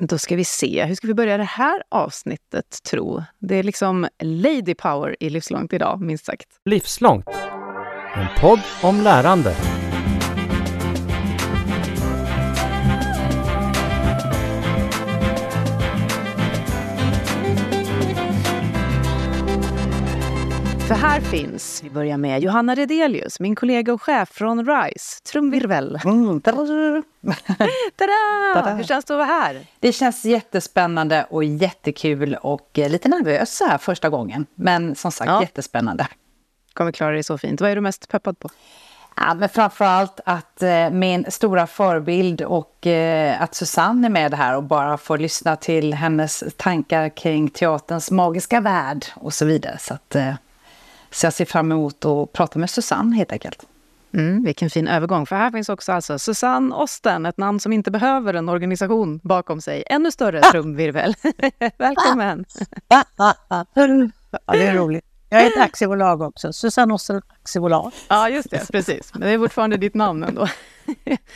Då ska vi se, hur ska vi börja det här avsnittet tro? Det är liksom lady power i Livslångt idag, minst sagt. Livslångt. En podd om lärande. För här finns, vi börjar med Johanna Redelius, min kollega och chef från RISE. Trumvirvel. Mm, tada! Tada! Hur känns det att vara här? Det känns jättespännande och jättekul och lite nervös så här första gången. Men som sagt Ja. jättespännande. Kommer klara dig så fint. Vad är du mest peppad på? Ja, men framförallt att eh, min stora förebild och eh, att Susanne är med här och bara får lyssna till hennes tankar kring teaterns magiska värld och så vidare. Så, att, eh, så jag ser fram emot att prata med Susanne helt enkelt. Mm, vilken fin övergång. För här finns också alltså Susanne Osten, ett namn som inte behöver en organisation bakom sig. Ännu större trumvirvel. Välkommen! ja, det är roligt. Jag är ett aktiebolag också, Susanne Osten aktiebolag. Ja, just det. Precis. Men det är fortfarande ditt namn ändå.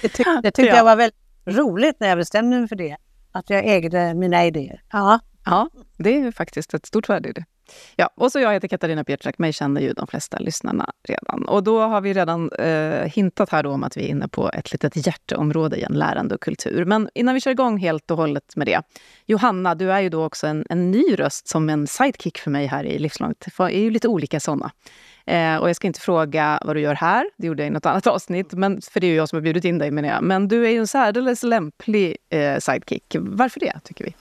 Det, tyck, det tyckte Ja. jag var väldigt roligt när jag bestämde mig för det, att jag ägde mina idéer. Ja, Ja, det är ju faktiskt ett stort värde i det. Ja, och så jag heter Katarina Pietrak. Mig känner ju de flesta lyssnarna redan. Och då har vi redan eh, hintat här då om att vi är inne på ett litet hjärteområde igen, lärande och kultur. Men innan vi kör igång helt och hållet med det. Johanna, du är ju då också en, en ny röst som en sidekick för mig här i Livslångt. Det är ju lite olika såna. Eh, och jag ska inte fråga vad du gör här, det gjorde jag i något annat avsnitt, men, för det är ju jag som har bjudit in dig menar jag. Men du är ju en särdeles lämplig eh, sidekick. Varför det, tycker vi?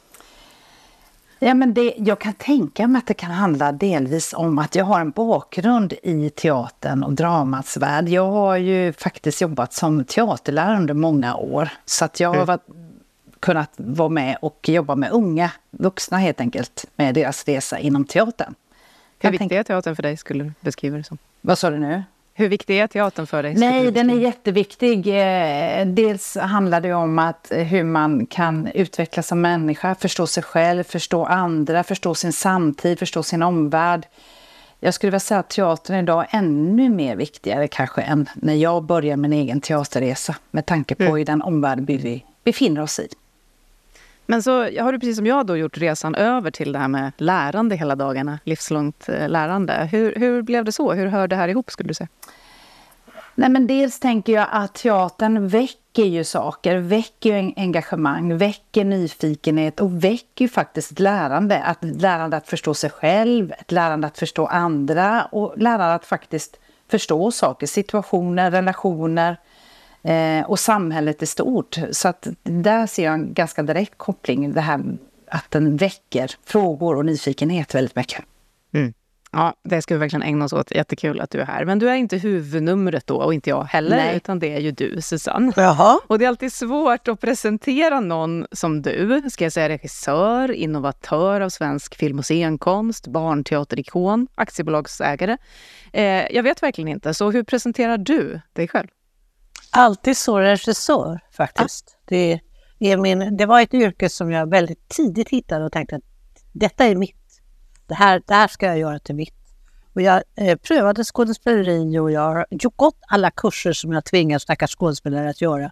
Ja, men det, jag kan tänka mig att det kan handla delvis om att jag har en bakgrund i teatern och dramats värld. Jag har ju faktiskt jobbat som teaterlärare under många år. Så att jag har Mm. varit, kunnat vara med och jobba med unga vuxna helt enkelt, med deras resa inom teatern. Hur viktig är teatern för dig, skulle du beskriva det som? Vad sa du nu? Hur viktig är teatern för dig? Nej, den är jätteviktig. Eh, Dels handlar det om att eh, hur man kan utvecklas som människa, förstå sig själv, förstå andra, förstå sin samtid, förstå sin omvärld. Jag skulle vilja säga att teatern idag är ännu mer viktigare kanske än när jag började min egen teaterresa med tanke på Mm. i den omvärld vi befinner oss i. Men så har du precis som jag då gjort resan över till det här med lärande hela dagarna, livslångt eh, lärande. Hur, hur blev det så? Hur hör det här ihop skulle du säga? Nej, men dels tänker jag att teatern väcker ju saker, väcker ju engagemang, väcker nyfikenhet och väcker ju faktiskt ett lärande. Att, ett lärande att förstå sig själv, ett lärande att förstå andra och lärande att faktiskt förstå saker, situationer, relationer eh, och samhället i stort. Så att där ser jag en ganska direkt koppling, det här att den väcker frågor och nyfikenhet väldigt mycket. Ja, det ska vi verkligen ägna oss åt. Jättekul att du är här. Men du är inte huvudnumret då och inte jag heller, Nej. utan det är ju du, Susanne. Jaha. Och det är alltid svårt att presentera någon som du. Ska jag säga regissör, innovatör av svensk film och scenkonst, barnteaterikon, aktiebolagsägare. Eh, jag vet verkligen inte. Så hur presenterar du dig själv? Alltid så regissör faktiskt. Det, är min, det var ett yrke som jag väldigt tidigt hittade och tänkte att detta är mitt. Det här, det här ska jag göra till mitt. Och jag eh, prövade skådespeleri och jag har gjort gått alla kurser som jag tvingar stackars skådespelare att göra.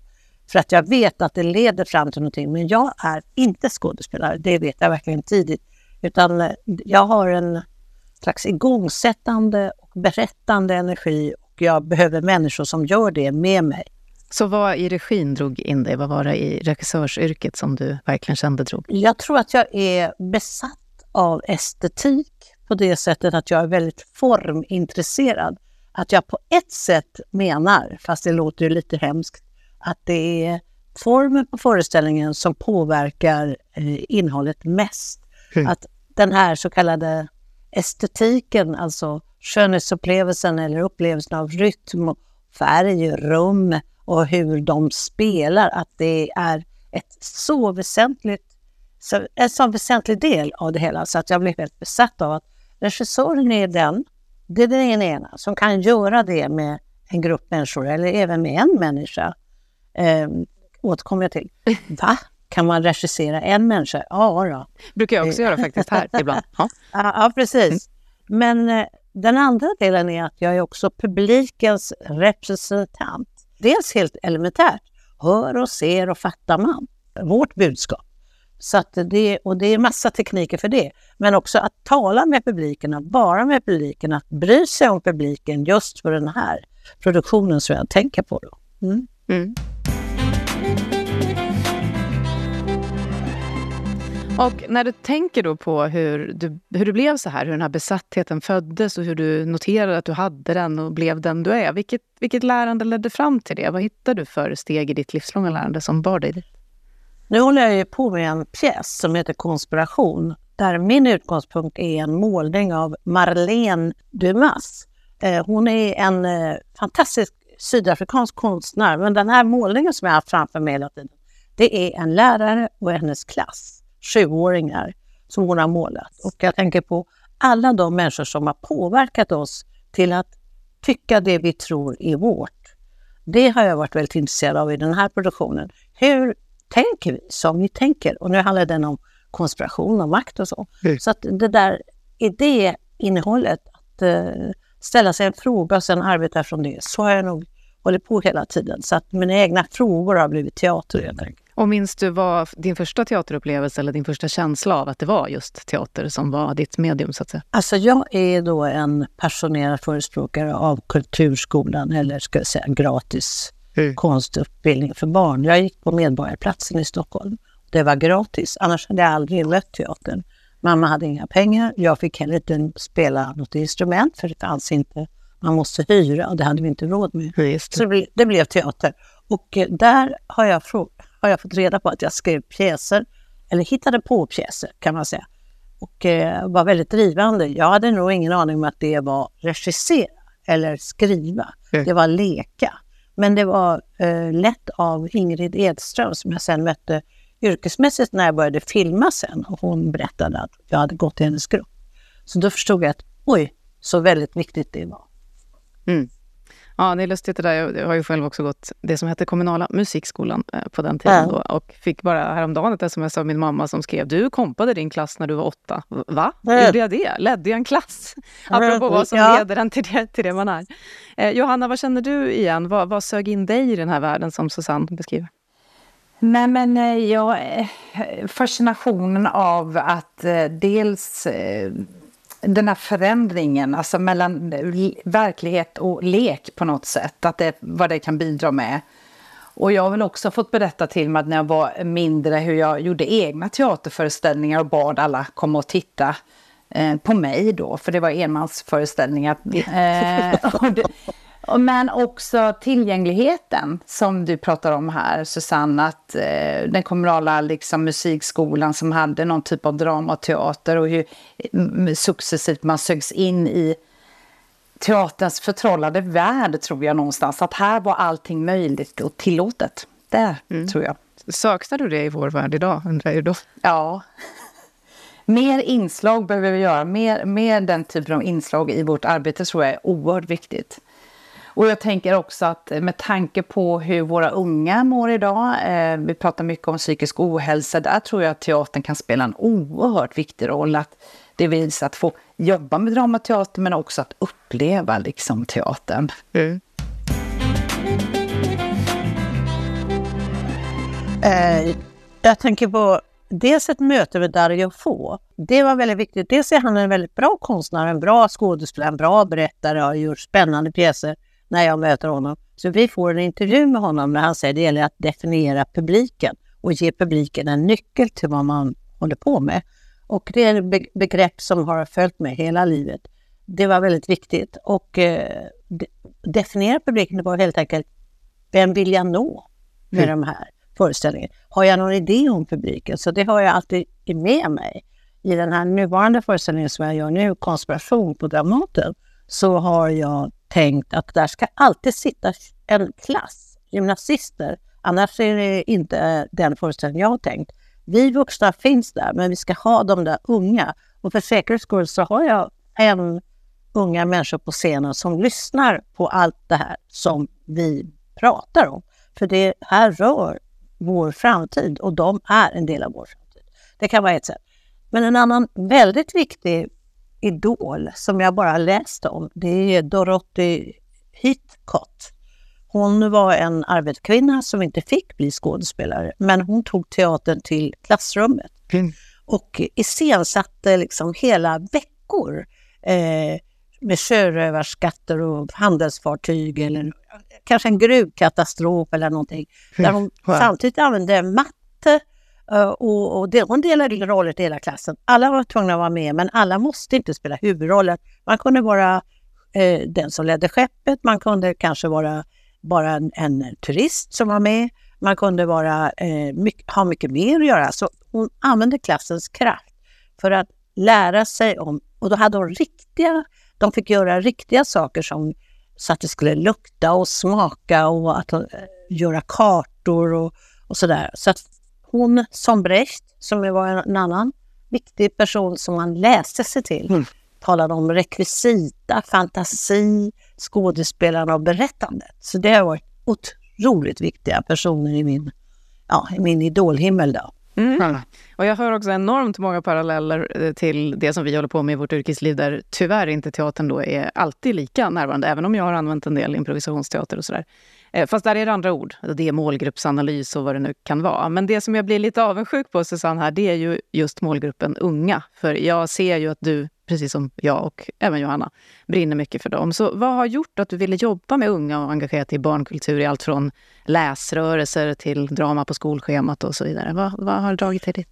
För att jag vet att det leder fram till någonting. Men jag är inte skådespelare, det vet jag verkligen tidigt. Utan eh, jag har en slags igångsättande och berättande energi jag behöver människor som gör det med mig. Så vad i regin drog in dig? Vad var det i regissörsyrket som du verkligen kände drog? Jag tror att jag är besatt av estetik på det sättet att jag är väldigt formintresserad. Att jag på ett sätt menar, fast det låter ju lite hemskt, att det är formen på föreställningen som påverkar eh, innehållet mest. Mm. Att den här så kallade estetiken, alltså skönhetsupplevelsen eller upplevelsen av rytm, och färg, rum och hur de spelar, att det är ett så väsentligt, en så väsentlig del av det hela så att jag blev helt besatt av att regissören är den, det är den ena som kan göra det med en grupp människor eller även med en människa. Eh, återkommer jag till. Va? Kan man regissera en människa? Ja, då. brukar jag också göra faktiskt här ibland. Ja. Ja, precis. Men eh, den andra delen är att jag är också publikens representant. Dels helt elementärt, hör och ser och fattar man vårt budskap. Så att det, och det är massa tekniker för det. Men också att tala med publiken, att vara med publiken, att bry sig om publiken just för den här produktionen som jag tänker på. Då. Mm. Mm. Och när du tänker då på hur du, hur du blev så här, hur den här besattheten föddes och hur du noterade att du hade den och blev den du är. Vilket, vilket lärande ledde fram till det? Vad hittade du för steg i ditt livslånga lärande som bar dig dit? Nu håller jag ju på med en pjäs som heter Konspiration där min utgångspunkt är en målning av Marlene Dumas. Eh, hon är en eh, fantastisk sydafrikansk konstnär men den här målningen som jag har haft framför mig hela tiden det är en lärare och hennes klass, sjuåringar, som hon har målat. Och jag tänker på alla de människor som har påverkat oss till att tycka det vi tror är vårt. Det har jag varit väldigt intresserad av i den här produktionen. Hur tänker vi som vi tänker? Och nu handlar den om konspiration och makt och så. Mm. Så att det där idéinnehållet, att uh, ställa sig en fråga och sen arbeta från det, så har jag nog hållit på hela tiden. Så att mina egna frågor har blivit teater helt enkelt. Och minns du vad din första teaterupplevelse eller din första känsla av att det var just teater som var ditt medium så att säga? Alltså jag är då en passionerad förespråkare av kulturskolan eller ska jag säga gratis mm. konstutbildning för barn. Jag gick på Medborgarplatsen i Stockholm. Det var gratis, annars hade jag aldrig mött teatern. Mamma hade inga pengar, jag fick heller inte spela något instrument för det fanns inte. Man måste hyra och det hade vi inte råd med. det. Så det blev, det blev teater. Och eh, där har jag, har jag fått reda på att jag skrev pjäser, eller hittade på pjäser kan man säga. Och eh, var väldigt drivande. Jag hade nog ingen aning om att det var regissera eller skriva. Mm. Det var leka. Men det var eh, lett av Ingrid Edström som jag sen mötte yrkesmässigt när jag började filma sen. Och hon berättade att jag hade gått i hennes grupp. Så då förstod jag att oj, så väldigt viktigt det var. Mm. Ja, det är lustigt det där. Jag har ju själv också gått det som hette kommunala musikskolan eh, på den tiden. Då, och fick bara häromdagen ett sms av min mamma som skrev du kompade din klass när du var åtta. Va? Gjorde jag det? Ledde jag en klass? Apropå vad som ja. leder en till det, till det man är. Eh, Johanna, vad känner du igen? Vad, vad sög in dig i den här världen som Susanne beskriver? Nej men eh, ja, eh, fascinationen av att dels den här förändringen, alltså mellan verklighet och lek på något sätt, att det, vad det kan bidra med. Och jag har väl också fått berätta till mig när jag var mindre hur jag gjorde egna teaterföreställningar och bad alla komma och titta eh, på mig då, för det var enmansföreställningar. Eh, och det, men också tillgängligheten som du pratar om här, Susanne, att eh, den kommunala liksom, musikskolan som hade någon typ av dramateater och hur successivt man sögs in i teaterns förtrollade värld, tror jag någonstans. Att här var allting möjligt och tillåtet. Där, mm. tror jag. Saknar du det i vår värld idag, undrar jag då? Ja. Mer inslag behöver vi göra. Mer, mer den typen av inslag i vårt arbete tror jag är oerhört viktigt. Och jag tänker också att med tanke på hur våra unga mår idag, eh, vi pratar mycket om psykisk ohälsa, där tror jag att teatern kan spela en oerhört viktig roll. Att det vill att få jobba med dramateater men också att uppleva liksom teatern. Mm. Eh, jag tänker på dels ett möte med Dario Fo. Det var väldigt viktigt. Dels är han en väldigt bra konstnär, en bra skådespelare, en bra berättare och har gjort spännande pjäser när jag möter honom. Så vi får en intervju med honom när han säger att det gäller att definiera publiken och ge publiken en nyckel till vad man håller på med. Och det är ett begrepp som har följt med hela livet. Det var väldigt viktigt och eh, definiera publiken var helt enkelt vem vill jag nå med mm. de här föreställningarna? Har jag någon idé om publiken? Så det har jag alltid med mig. I den här nuvarande föreställningen som jag gör nu, Konspiration på Dramaten, så har jag tänkt att där ska alltid sitta en klass gymnasister. Annars är det inte den föreställningen jag har tänkt. Vi vuxna finns där, men vi ska ha de där unga. Och för säkerhets skull så har jag en unga människor på scenen som lyssnar på allt det här som vi pratar om. För det här rör vår framtid och de är en del av vår framtid. Det kan vara ett sätt. Men en annan väldigt viktig idol som jag bara läst om, det är Dorothy Hitchcock. Hon var en arbetarkvinna som inte fick bli skådespelare, men hon tog teatern till klassrummet Mm. och iscensatte liksom hela veckor eh, med sjörövarskatter och handelsfartyg eller kanske en gruvkatastrof eller någonting. Där hon Wow. samtidigt använde matte Eh, och, och det, hon delade roller till hela klassen. Alla var tvungna att vara med, men alla måste inte spela huvudrollen. Man kunde vara eh, den som ledde skeppet, man kunde kanske vara bara en, en turist som var med, man kunde vara, eh, mycket, ha mycket mer att göra. Så hon använde klassens kraft för att lära sig om, och då hade hon riktiga, de fick göra riktiga saker som så att det skulle lukta och smaka och att eh, göra kartor och, och sådär. Så att hon som Brecht, som var en annan viktig person som man läste sig till, Mm. talade om rekvisita, fantasi, skådespelarna och berättandet. Så det har varit otroligt viktiga personer i min, ja, i min idolhimmel. Då. Mm. Och jag hör också enormt många paralleller eh, till det som vi håller på med i vårt yrkesliv, där tyvärr inte teatern då är alltid lika närvarande, även om jag har använt en del improvisationsteater och sådär. Eh, fast där är det andra ord. Det är målgruppsanalys och vad det nu kan vara. Men det som jag blir lite avundsjuk på, Susanne, här, det är ju just målgruppen unga. För jag ser ju att du, precis som jag och även Johanna, brinner mycket för dem. Så vad har gjort att du ville jobba med unga och engagera dig i barnkultur i allt från läsrörelser till drama på skolschemat och så vidare? Vad, vad har dragit dig dit?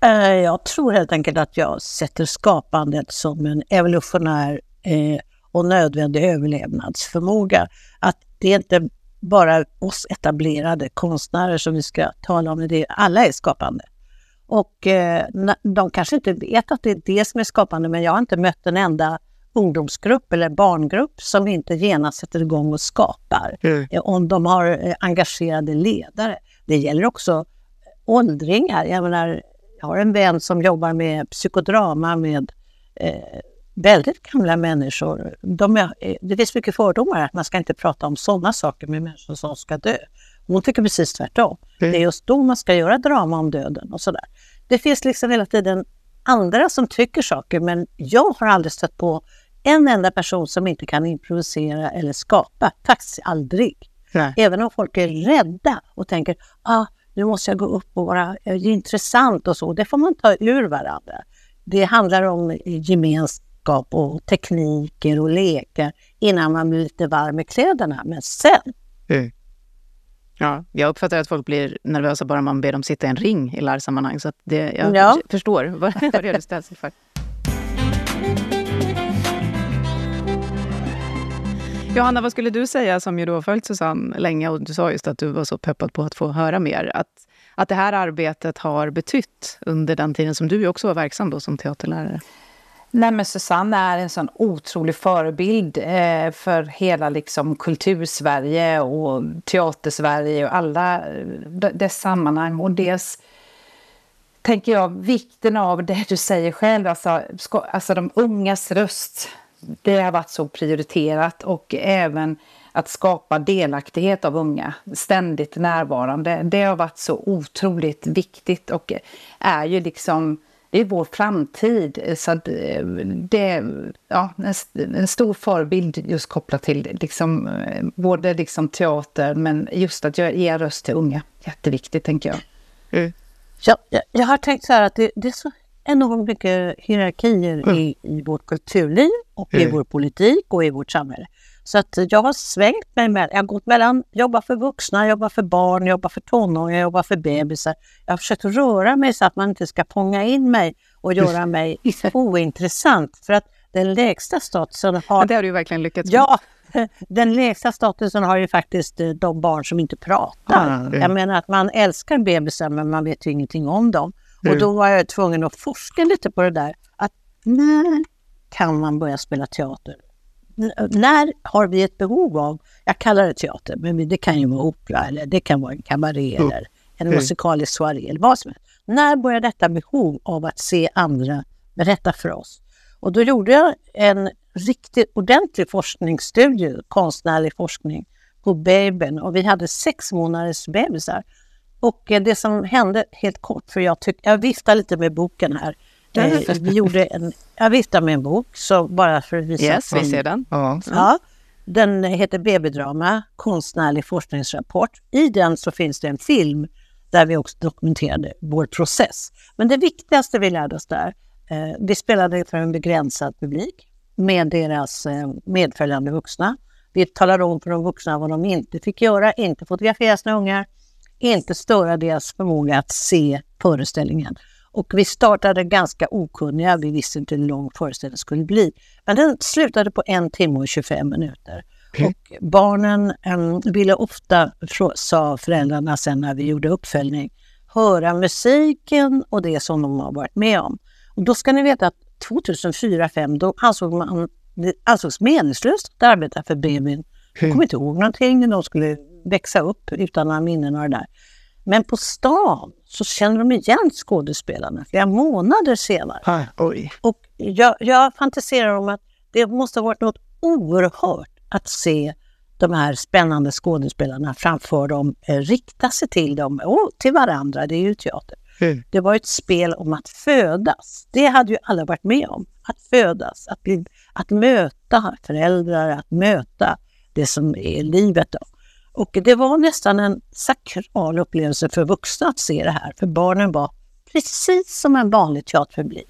Eh, jag tror helt enkelt att jag sätter skapandet som en evolutionär eh, och nödvändig överlevnadsförmåga. Att det är inte bara oss etablerade konstnärer som vi ska tala om, det alla är skapande. Och eh, de kanske inte vet att det är det som är skapande, men jag har inte mött en enda ungdomsgrupp eller barngrupp som inte genast sätter igång och skapar. Mm. Eh, Om de har eh, engagerade ledare. Det gäller också åldringar. Jag menar, jag har en vän som jobbar med psykodrama med eh, väldigt gamla människor. De är, eh, det finns mycket fördomar att man ska inte prata om sådana saker med människor som ska dö. Hon tycker precis tvärtom. Mm. Det är just då man ska göra drama om döden och sådär. Det finns liksom hela tiden andra som tycker saker men jag har aldrig stött på en enda person som inte kan improvisera eller skapa. Faktiskt aldrig. Nej. Även om folk är rädda och tänker ah, nu måste jag gå upp och vara eh, intressant och så. Det får man ta ur varandra. Det handlar om gemenskap och tekniker och lekar innan man blir lite varm i kläderna. Men sen, Mm. Ja, jag uppfattar att folk blir nervösa bara man ber dem sitta i en ring i lärsammanhang. Så att det, jag Ja. förstår vad, vad det är du ställs inför. Johanna, vad skulle du säga som ju då har följt Susanne länge och du sa just att du var så peppad på att få höra mer. Att, att det här arbetet har betytt under den tiden som du också var verksam då som teaterlärare. Nej, men Susanne är en sån otrolig förebild eh, för hela liksom, kultursverige och teatersverige och alla eh, dess sammanhang. Och dels tänker jag vikten av det du säger själv, alltså, ska, alltså de ungas röst. Det har varit så prioriterat och även att skapa delaktighet av unga, ständigt närvarande. Det har varit så otroligt viktigt och är ju liksom det är vår framtid. Så att eh, det är ja, en, en stor förebild just kopplat till liksom, eh, både liksom teater men just att ge röst till unga. Jätteviktigt tänker jag. Mm. jag, jag, jag har tänkt så här att det, det är så enormt mycket hierarkier i, i vårt kulturliv och i Mm. vår politik och i vårt samhälle. Så att jag har svängt mig med, jag har gått mellan jobba för vuxna, jobba för barn, jobba för tonåringar, jobba för bebisar. Jag har försökt röra mig så att man inte ska fånga in mig och göra mig ointressant. För att den lägsta statusen har det har du verkligen lyckats med. Ja, den lägsta statusen har ju faktiskt eh, de barn som inte pratar. Ah, mm. Jag menar att man älskar bebisar men man vet ju ingenting om dem. Och då var jag tvungen att forska lite på det där. Att när kan man börja spela teater? När har vi ett behov av, jag kallar det teater, men det kan ju vara opera eller det kan vara en kabaré Mm. eller en musikalisk soaré eller vad som helst. När börjar detta behov av att se andra berätta för oss? Och då gjorde jag en riktigt ordentlig forskningsstudie, konstnärlig forskning, på babyn och vi hade sex månaders bebisar. Och eh, det som hände, helt kort, för jag, tyck, jag viftar lite med boken här. Eh, vi gjorde en, jag viftar med en bok, så bara för att visa. Yes, vi ser den. Ja. Ja, Den heter Babydrama, konstnärlig forskningsrapport. I den så finns det en film där vi också dokumenterade vår process. Men det viktigaste vi lärde oss där, eh, vi spelade för en begränsad publik med deras eh, medföljande vuxna. Vi talade om för de vuxna vad de inte fick göra, inte fotografera sina ungar, inte störa deras förmåga att se föreställningen. Och vi startade ganska okunniga, vi visste inte hur lång föreställningen skulle bli. Men den slutade på en timme och 25 minuter. Okay. Och barnen um, ville ofta, sa föräldrarna sen när vi gjorde uppföljning, höra musiken och det som de har varit med om. Och då ska ni veta att 2004-2005 då ansåg man det ansågs meningslöst att arbeta för bebisen. De kom inte ihåg någonting de skulle växa upp utan några minnen och det där. Men på stan så känner de igen skådespelarna flera månader senare. Ah, oj. Och jag, jag fantiserar om att det måste ha varit något oerhört att se de här spännande skådespelarna framför dem eh, rikta sig till dem och till varandra. Det är ju teater. Mm. Det var ett spel om att födas. Det hade ju alla varit med om. Att födas, att, bli, att möta föräldrar, att möta det som är livet. Då. Och det var nästan en sakral upplevelse för vuxna att se det här, för barnen var precis som en vanlig teaterpublik.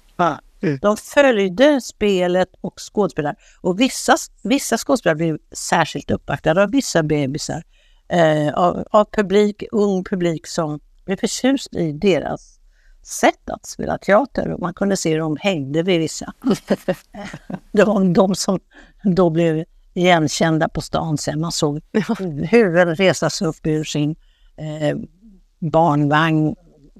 Mm. De följde spelet och skådespelare. Och vissa, vissa skådespelare blev särskilt uppvaktade av vissa bebisar, eh, av, av, publik, ung publik som blev förtjust i deras sätt att spela teater. Och man kunde se hur de hängde vid vissa. det var de som då blev igenkända på stan sen. Man såg huvuden resa sig upp ur sin eh, barnvagn,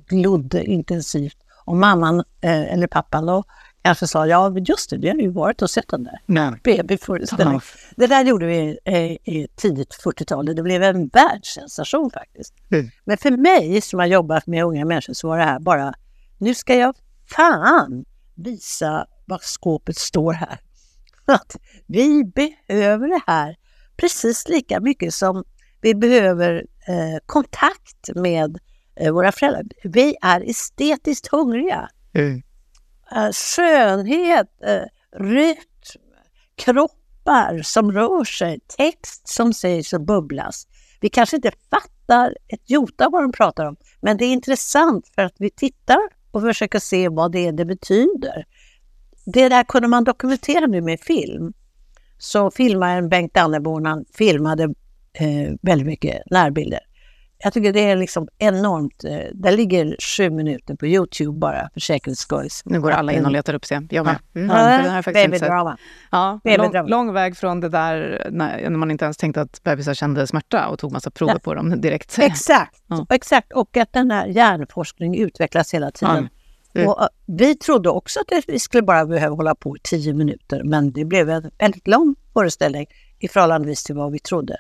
glodde intensivt. Och mamman, eh, eller pappan då, kanske sa, ja just det, vi har ju varit och sett den där babyföreställningen. Det där gjorde vi eh, i tidigt 40-tal. Det blev en världssensation faktiskt. Mm. Men för mig som har jobbat med unga människor så var det här bara, nu ska jag fan visa var skåpet står här. Att vi behöver det här precis lika mycket som vi behöver eh, kontakt med eh, våra föräldrar. Vi är estetiskt hungriga. Mm. Eh, skönhet, eh, rytm, kroppar som rör sig, text som sägs och bubblas. Vi kanske inte fattar ett jota vad de pratar om, men det är intressant för att vi tittar och försöker se vad det är det betyder. Det där kunde man dokumentera nu med film. Så filmaren Bengt Danneborn filmade eh, väldigt mycket närbilder. Jag tycker det är liksom enormt. Eh, det ligger sju minuter på Youtube bara för säkerhets skull. Nu går alla in och letar upp det. Jag med. Mm. Ja, Babydrama. Ja, lång, lång, väg från det där när, när man inte ens tänkte att bebisar kände smärta och tog massa prover ja. på dem direkt. Exakt, ja. exakt. Och att den här hjärnforskningen utvecklas hela tiden. Mm. Och, uh, vi trodde också att vi skulle bara behöva hålla på i tio minuter, men det blev en väldigt lång föreställning i förhållande till vad vi trodde.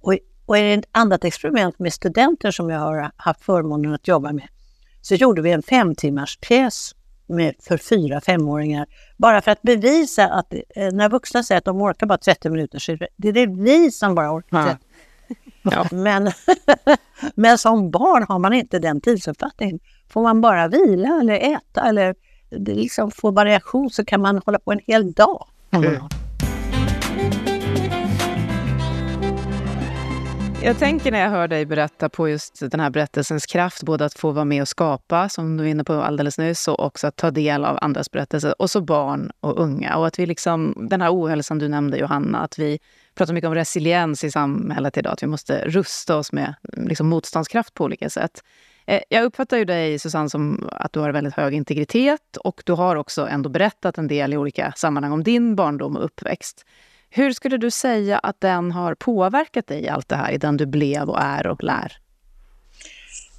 Och, och i ett annat experiment med studenter som jag har haft förmånen att jobba med, så gjorde vi en fem timmars pjäs med, för fyra femåringar. Bara för att bevisa att eh, när vuxna säger att de orkar bara 30 minuter, så är det, det är vi som bara orkar. Ja. Ja. Men, men som barn har man inte den tidsuppfattningen. Får man bara vila eller äta eller liksom få variation så kan man hålla på en hel dag. Mm. Jag tänker när jag hör dig berätta på just den här berättelsens kraft, både att få vara med och skapa, som du var inne på alldeles nyss, och också att ta del av andras berättelser. Och så barn och unga. Och att vi liksom, den här ohälsan du nämnde, Johanna, att vi pratar mycket om resiliens i samhället idag, att vi måste rusta oss med liksom, motståndskraft på olika sätt. Eh, jag uppfattar ju dig, Susanne, som att du har väldigt hög integritet och du har också ändå berättat en del i olika sammanhang om din barndom och uppväxt. Hur skulle du säga att den har påverkat dig i allt det här, i den du blev och är och lär?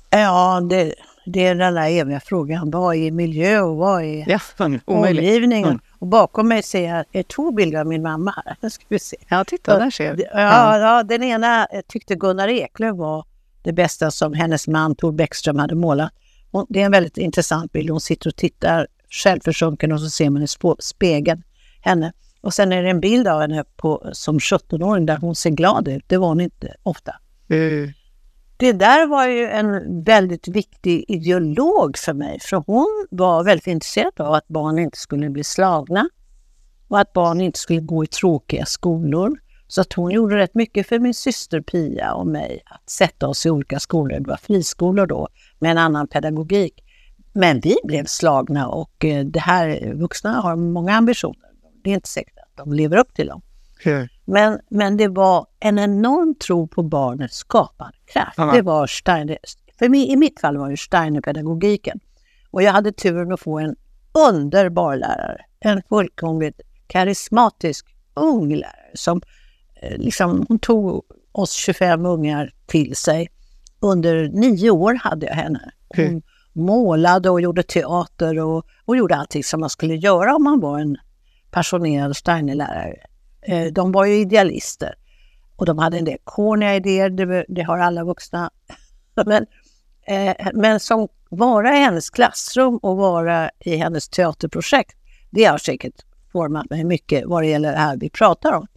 Ja, det, det är den där eviga frågan. Vad är miljö och vad är ja, omgivningen? Mm. Och bakom mig ser jag två bilder av min mamma. Här. Ska vi se. Ja, titta, där ser vi. Ja, ja, den ena tyckte Gunnar Eklöf var det bästa som hennes man Tor Bäckström hade målat. Och det är en väldigt intressant bild. Hon sitter och tittar självförsjunken och så ser man i spegeln henne. Och sen är det en bild av henne på, som 17-åring där hon ser glad ut. Det var hon inte ofta. Mm. Det där var ju en väldigt viktig ideolog för mig. För hon var väldigt intresserad av att barn inte skulle bli slagna. Och att barn inte skulle gå i tråkiga skolor. Så att hon gjorde rätt mycket för min syster Pia och mig att sätta oss i olika skolor. Det var friskolor då med en annan pedagogik. Men vi blev slagna och eh, det här, vuxna har många ambitioner. Det är inte säkert att de lever upp till dem. Mm. Men, men det var en enorm tro på barnets skaparkraft. Det var Steiner, för mig, i mitt fall var det Steiner-pedagogiken. Och jag hade turen att få en underbar lärare. En fullkomligt karismatisk ung lärare som liksom, hon tog oss 25 ungar till sig. Under nio år hade jag henne. Hon Mm. målade och gjorde teater och, och gjorde allting som man skulle göra om man var en passionerad Steiner-lärare. Eh, de var ju idealister och de hade en del korniga idéer, det, det har alla vuxna. Men, eh, men som vara i hennes klassrum och vara i hennes teaterprojekt, det har säkert format mig mycket vad det gäller det här vi pratar om.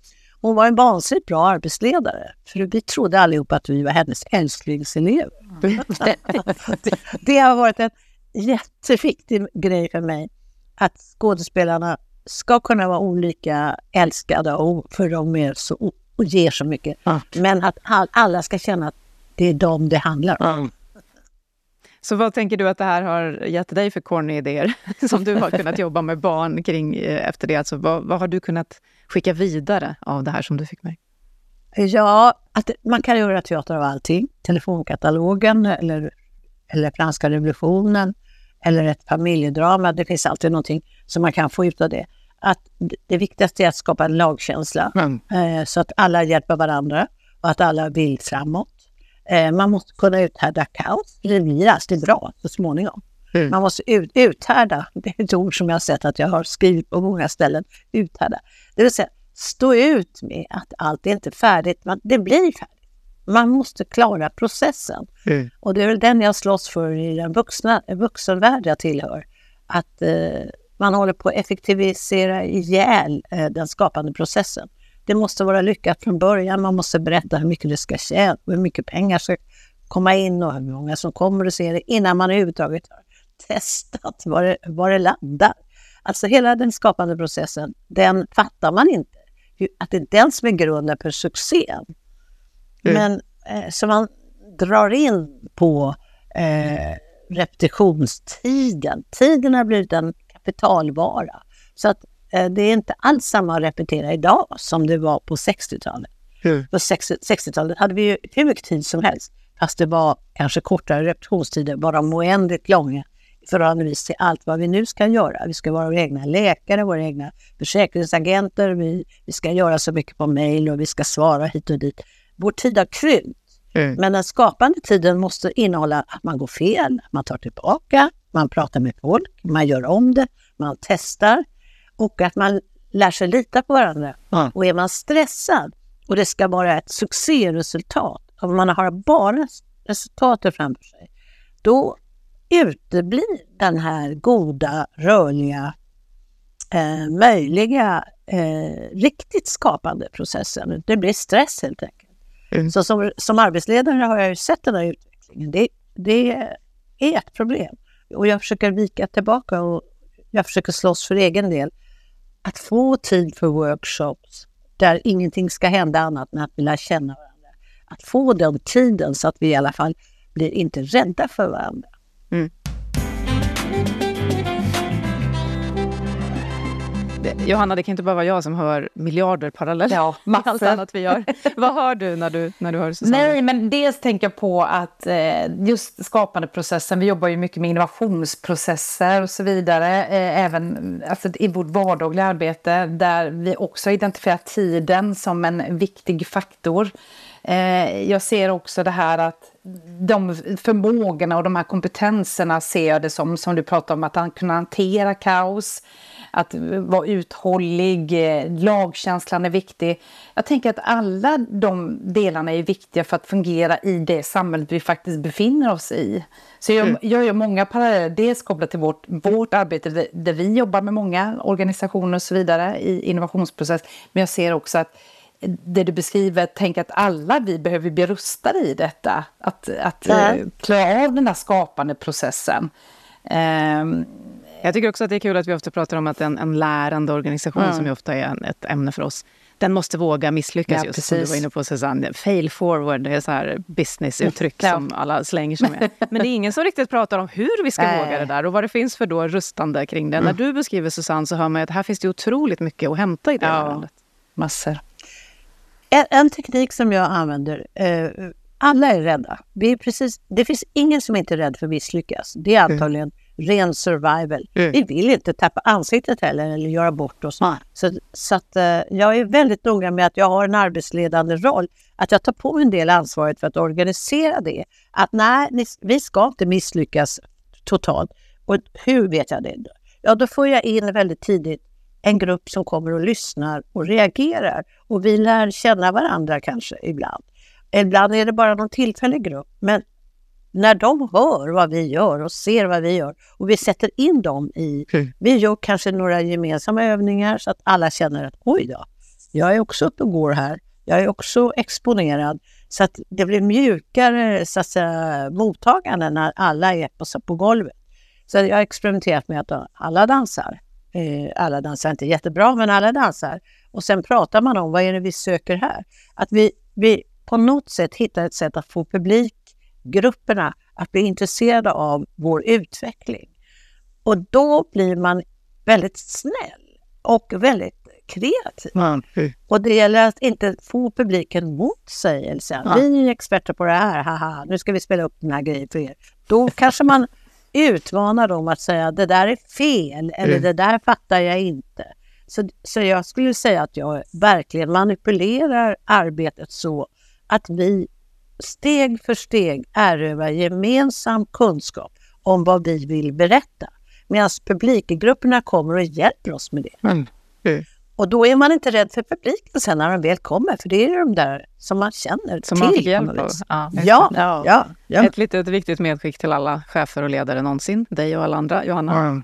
Hon var en vansinnigt bra arbetsledare, för vi trodde allihop att vi var hennes älsklingselever. det, det har varit en jätteviktig grej för mig, att skådespelarna ska kunna vara olika älskade och för de är så, och ger så mycket. Men att all, alla ska känna att det är dem det handlar om. Så vad tänker du att det här har gett dig för corny idéer som du har kunnat jobba med barn kring eh, efter det? Alltså, vad, vad har du kunnat skicka vidare av det här som du fick med? Ja, att man kan göra teater av allting. Telefonkatalogen eller, eller franska revolutionen eller ett familjedrama. Det finns alltid någonting som man kan få ut av det. Att det viktigaste är att skapa en lagkänsla eh, så att alla hjälper varandra och att alla vill framåt. Eh, man måste kunna uthärda kaos. Det blir alltid bra så småningom. Mm. Man måste ut, uthärda, det är ett ord som jag har sett att jag har skrivit på många ställen, uthärda. Det vill säga stå ut med att allt är inte färdigt, men det blir färdigt. Man måste klara processen. mm. Och det är väl den jag slåss för i den vuxna, vuxenvärld jag tillhör. Att eh, man håller på att effektivisera ihjäl eh, den skapande processen. Det måste vara lyckat från början. Man måste berätta hur mycket det ska tjäna, hur mycket pengar ska komma in och hur många som kommer att se det innan man överhuvudtaget har testat var det, var det landar. Alltså hela den skapande processen, den fattar man inte. Att det är den som är grunden för succén. Mm. Men eh, så man drar in på eh, repetitionstiden. Tiden har blivit en kapitalvara. Så att det är inte alls samma att repetera idag som det var på 60-talet. Mm. På 60 60-talet hade vi ju hur mycket tid som helst, fast det var kanske kortare repetitionstider, bara oändligt långa förhållandevis till allt vad vi nu ska göra. Vi ska vara våra egna läkare, våra egna försäkringsagenter, vi, vi ska göra så mycket på mejl och vi ska svara hit och dit. Vår tid har krympt. Mm. Men den skapande tiden måste innehålla att man går fel, man tar tillbaka, man pratar med folk, man gör om det, man testar och att man lär sig lita på varandra. Ja. Och är man stressad och det ska vara ett succéresultat, och man har bara resultatet framför sig, då uteblir den här goda, rörliga, eh, möjliga, eh, riktigt skapande processen. Det blir stress helt enkelt. Mm. Så som, som arbetsledare har jag ju sett den här utvecklingen. Det, det är ett problem. Och jag försöker vika tillbaka och jag försöker slåss för egen del. Att få tid för workshops där ingenting ska hända annat än att vi lär känna varandra. Att få den tiden så att vi i alla fall blir inte rädda för varandra. Mm. Johanna, det kan inte bara vara jag som hör miljarder parallellt Ja, med allt massor. annat vi gör. Vad hör du när du, när du hör Susanne? Nej, men dels tänker jag på att eh, just skapandeprocessen, vi jobbar ju mycket med innovationsprocesser och så vidare, eh, även alltså, i vårt vardagliga arbete, där vi också identifierar tiden som en viktig faktor. Eh, jag ser också det här att de förmågorna och de här kompetenserna ser jag det som, som du pratar om, att kunna hantera kaos, att vara uthållig, eh, lagkänslan är viktig. Jag tänker att alla de delarna är viktiga för att fungera i det samhället vi faktiskt befinner oss i. Så jag, jag gör många paralleller, dels kopplat till vårt, vårt arbete där, vi jobbar med många organisationer och så vidare i innovationsprocess. Men jag ser också att det du beskriver, tänk att alla vi behöver bli rustade i detta. Att, att Ja. eh, klara av den där skapande processen. Ehm, Jag tycker också att det är kul att vi ofta pratar om att en, en lärande organisation, Mm. som ju ofta är en, ett ämne för oss, den måste våga misslyckas Ja, just som du precis. var inne på Susanne. Fail forward, det är så här businessuttryck Ja. som alla slänger sig med. Men det är ingen som riktigt pratar om hur vi ska Nej. våga det där och vad det finns för då rustande kring det. När du beskriver Susanne så hör man att här finns det otroligt mycket att hämta i det Ja. lärandet. Massor. En, en teknik som jag använder, eh, alla är rädda. Vi är precis, det finns ingen som inte är rädd för att misslyckas. Det är antagligen ren survival. Mm. Vi vill inte tappa ansiktet heller eller göra bort oss. Nej. Så, så att, eh, jag är väldigt noga med att jag har en arbetsledande roll. Att jag tar på mig en del ansvaret för att organisera det. Att nej, ni, vi ska inte misslyckas totalt. Och hur vet jag det? Ja, då får jag in väldigt tidigt en grupp som kommer och lyssnar och reagerar. Och vi lär känna varandra kanske ibland. Ibland är det bara någon tillfällig grupp. Men när de hör vad vi gör och ser vad vi gör och vi sätter in dem i... Mm. Vi gör kanske några gemensamma övningar så att alla känner att oj då, jag är också uppe och går här. Jag är också exponerad. Så att det blir mjukare så att säga, mottagande när alla är på, på golvet. Så jag har experimenterat med att alla dansar. Eh, alla dansar inte jättebra, men alla dansar. Och sen pratar man om vad är det vi söker här. Att vi, vi på något sätt hittar ett sätt att få publikgrupperna att bli intresserade av vår utveckling. Och då blir man väldigt snäll och väldigt kreativ. Och det gäller att inte få publiken mot sig eller säga vi är experter på det här, haha, nu ska vi spela upp den här grejen för er. Då kanske man utmanar dem att säga det där är fel eller Mm. det där fattar jag inte. Så, så jag skulle säga att jag verkligen manipulerar arbetet så att vi steg för steg erövrar gemensam kunskap om vad vi vill berätta. Medan publikgrupperna kommer och hjälper oss med det. Mm. Och då är man inte rädd för publiken sen när de väl kommer, för det är de där som man känner Som man till. fick på hjälp av. Ja, Ja, Ja. ja. Ett litet viktigt medskick till alla chefer och ledare någonsin, dig och alla andra. Johanna?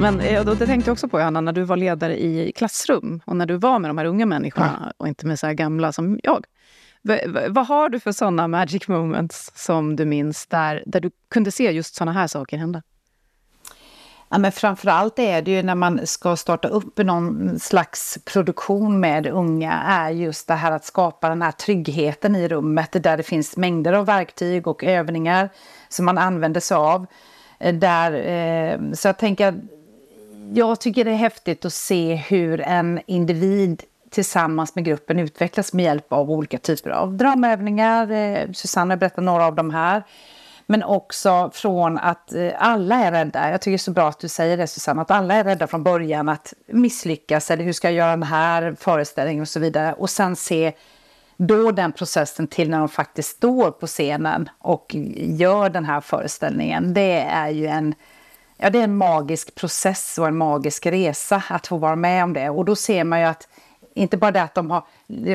Men eh, det tänkte jag också på, Johanna, när du var ledare i klassrum och när du var med de här unga människorna och inte med så här gamla som jag. V- vad har du för såna magic moments som du minns där, där du kunde se just såna här saker hända? Ja, men framförallt är det ju när man ska starta upp någon slags produktion med unga, är just det här att skapa den här tryggheten i rummet där det finns mängder av verktyg och övningar som man använder sig av. Eh, Där, eh, så jag tänker, jag tycker det är häftigt att se hur en individ tillsammans med gruppen utvecklas med hjälp av olika typer av drömövningar. Eh, Susanne har berättar några av dem här. Men också från att eh, alla är rädda. Jag tycker det är så bra att du säger det Susanne, att alla är rädda från början att misslyckas eller hur ska jag göra den här föreställningen och så vidare. Och sen se då den processen till när de faktiskt står på scenen och gör den här föreställningen. Det är ju en, ja, det är en magisk process och en magisk resa att få vara med om det. Och då ser man ju att inte bara det att de har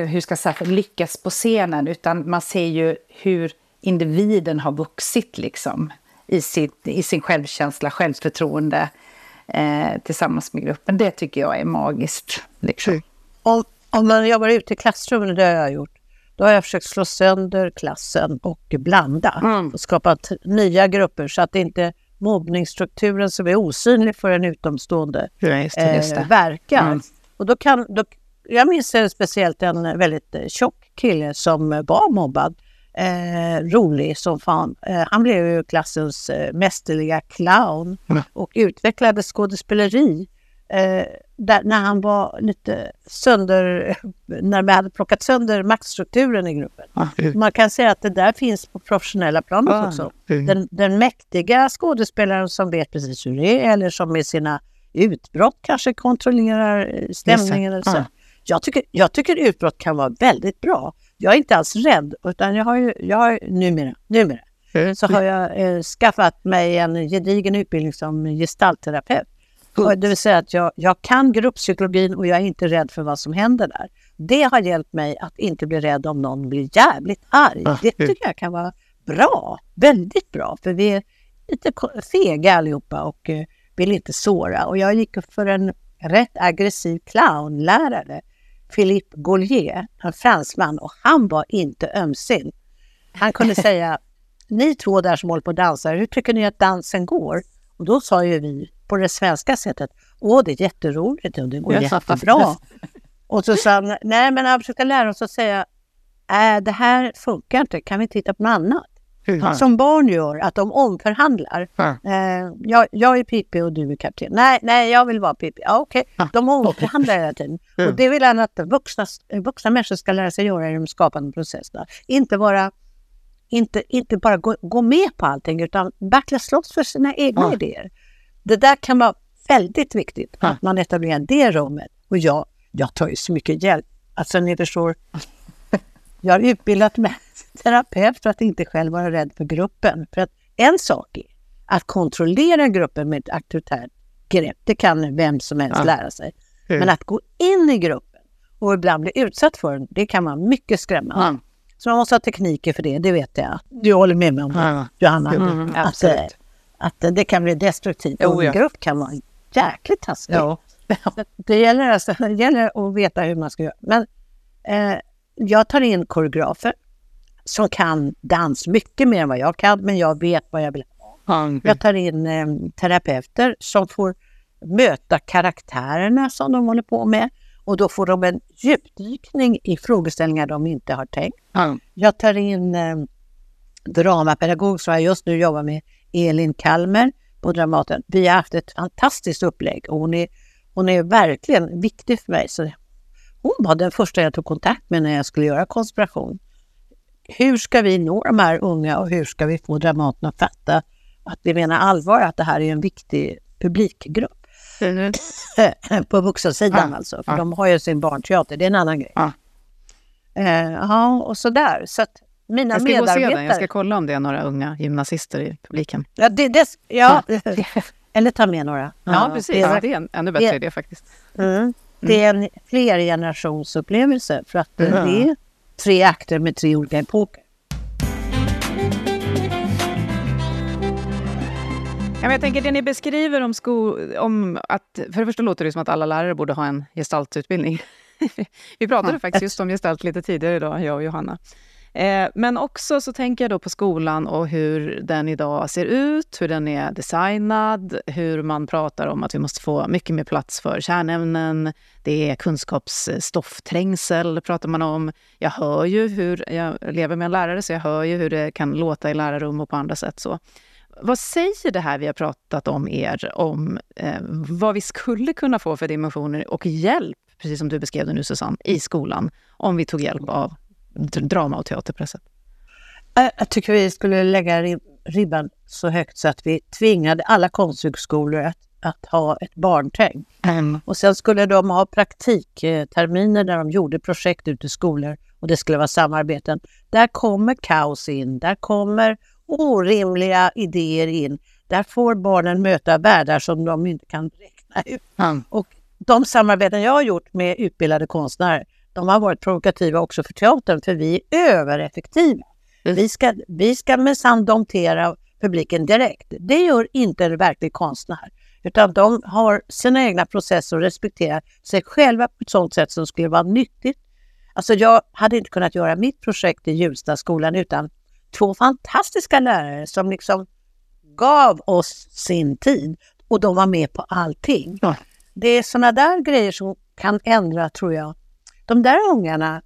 hur ska jag säga, lyckats på scenen utan man ser ju hur individen har vuxit liksom, i, sitt, i sin självkänsla, självförtroende eh, tillsammans med gruppen. Det tycker jag är magiskt. Liksom. Om, om man jobbar ute i klassrummen, det har jag gjort, då har jag försökt slå sönder klassen och blanda Mm. och skapa nya grupper så att det inte mobbningsstrukturen som är osynlig för en utomstående Just eh, verkar. Mm. Och då kan, då, jag minns eh, speciellt en väldigt eh, tjock kille som eh, var mobbad. Eh, rolig som fan. Eh, han blev ju klassens eh, mästerliga clown Mm. och utvecklade skådespeleri. Eh, där, när han var lite sönder, när vi hade plockat sönder maktstrukturen i gruppen. Man kan säga att det där finns på professionella planet Ah, också. Den, den mäktiga skådespelaren som vet precis hur det är eller som med sina utbrott kanske kontrollerar eh, stämningen. Eller så. Ja. Jag, tycker, jag tycker utbrott kan vara väldigt bra. Jag är inte alls rädd, utan jag har ju, jag har, numera, numera så har jag eh, skaffat mig en gedigen utbildning som gestaltterapeut. Och Det vill säga att jag, jag kan grupppsykologin och jag är inte rädd för vad som händer där. Det har hjälpt mig att inte bli rädd om någon blir jävligt arg. Ah, Det tycker jag kan vara bra, väldigt bra, för vi är lite fega allihopa och eh, vill inte såra. Och jag gick för en rätt aggressiv clownlärare, Philippe Gaulier, en fransman, och han var inte ömsint. Han kunde säga ni två där som håller på att dansa, hur tycker ni att dansen går? Och då sa ju vi på det svenska sättet, åh det är jätteroligt och det går Ja. jättebra. Och så sa han, nej men han försöker lära oss att säga, äh, det här funkar inte, kan vi titta på något annat? Som barn gör, att de omförhandlar. Eh, jag, jag är Pippi och du är kapten. Nej, nej, jag vill vara Pippi. Ja, okej. De omförhandlar hela tiden. Och det vill han att vuxna, vuxna människor ska lära sig göra i de skapande processerna. Inte bara, inte, inte bara gå, gå med på allting, utan verkligen slåss för sina egna idéer. Det där kan vara väldigt viktigt, Ja. att man etablerar det rummet. Och jag, jag tar ju så mycket hjälp. Alltså ni förstår, jag har utbildat mig terapeut för att inte själv vara rädd för gruppen. För att en sak är att kontrollera gruppen med ett auktoritärt grepp. Det kan vem som helst Ja. lära sig. Mm. Men att gå in i gruppen och ibland bli utsatt för den, det kan vara mycket skrämmande. Ja. Så man måste ha tekniker för det, det vet jag. Du håller med mig om det. Johanna. Mm, absolut. att eh, det kan bli destruktivt. Jo, och en ja. grupp kan vara jäkligt taskig. Ja. Det gäller, alltså, det gäller att veta hur man ska göra. Men eh, jag tar in koreografer som kan dans mycket mer än vad jag kan, men jag vet vad jag vill ha. Jag tar in eh, terapeuter som får möta karaktärerna som de håller på med och då får de en djupdykning i frågeställningar de inte har tänkt. Ja. Jag tar in eh, dramapedagog som jag just nu jobbar med, Elin Kalmer på Dramaten. Vi har haft ett fantastiskt upplägg och hon är, hon är verkligen viktig för mig. Så hon var den första jag tog kontakt med när jag skulle göra konspiration. Hur ska vi nå de här unga och hur ska vi få Dramaten att fatta att vi menar allvar, att det här är en viktig publikgrupp på vuxensidan Ja, alltså. För ja. de har ju sin barnteater, det är en annan grej. Ja. Eh, Ja, och sådär. Så att mina Jag ska gå och se medarbetare... den. Jag ska kolla om det är några unga gymnasister i publiken. Ja, det, det, ja. eller ta med några. Ja, precis. Det är, Ja, det är en ännu bättre det- idé faktiskt. mm, det är en flergenerationsupplevelse för att Ja. det är tre akter med tre olika epoker. Ja, jag tänker det ni beskriver om, sko- om att... För det första låter det som att alla lärare borde ha en gestaltutbildning. Vi pratade faktiskt just om gestalt lite tidigare idag, jag och Johanna. Eh, men också så tänker jag då på skolan och hur den idag ser ut, hur den är designad, hur man pratar om att vi måste få mycket mer plats för kärnämnen. Det är kunskapsstoffträngsel, pratar man om. Jag hör ju hur, jag lever med en lärare, så jag hör ju hur det kan låta i lärarrum och på andra sätt. så. Vad säger det här vi har pratat om er om eh, vad vi skulle kunna få för dimensioner och hjälp, precis som du beskrev det nu Susanne, i skolan om vi tog hjälp av d- drama och teaterpressen? Jag tycker vi skulle lägga rib- ribban så högt så att vi tvingade alla konsthögskolor att, att ha ett barntänk. Och sen skulle de ha praktikterminer där de gjorde projekt ute i skolor och det skulle vara samarbeten. Där kommer kaos in, där kommer orimliga idéer in. Där får barnen möta världar som de inte kan räkna ut. Och de samarbeten jag har gjort med utbildade konstnärer, de har varit provokativa också för teatern, för vi är övereffektiva. Vi ska, vi ska minsann domptera publiken direkt. Det gör inte en verklig konstnär. Utan de har sina egna processer och respekterar sig själva på ett sådant sätt som skulle vara nyttigt. Alltså jag hade inte kunnat göra mitt projekt i Hjulstaskolan utan två fantastiska lärare som liksom gav oss sin tid och de var med på allting. Ja. Det är sådana där grejer som kan ändra, tror jag. De där ungarna,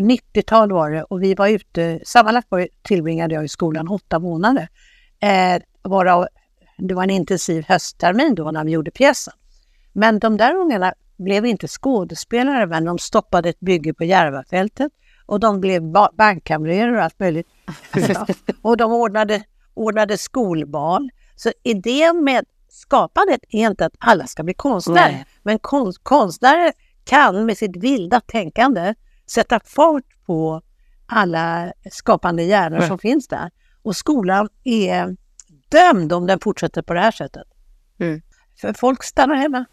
90-tal var det och vi var ute, sammanlagt var, tillbringade jag i skolan åtta månader. Eh, varav, det var en intensiv hösttermin då när vi gjorde pjäsen. Men de där ungarna blev inte skådespelare, men de stoppade ett bygge på Järvafältet och de blev ba- bankkamrerer och allt möjligt. och de ordnade, ordnade skolbal. Så idén med skapandet är inte att alla ska bli konstnärer, Nej. men konst, konstnärer kan med sitt vilda tänkande sätta fart på alla skapande hjärnor som finns där. Och skolan är dömd om den fortsätter på det här sättet. Mm. För folk stannar hemma.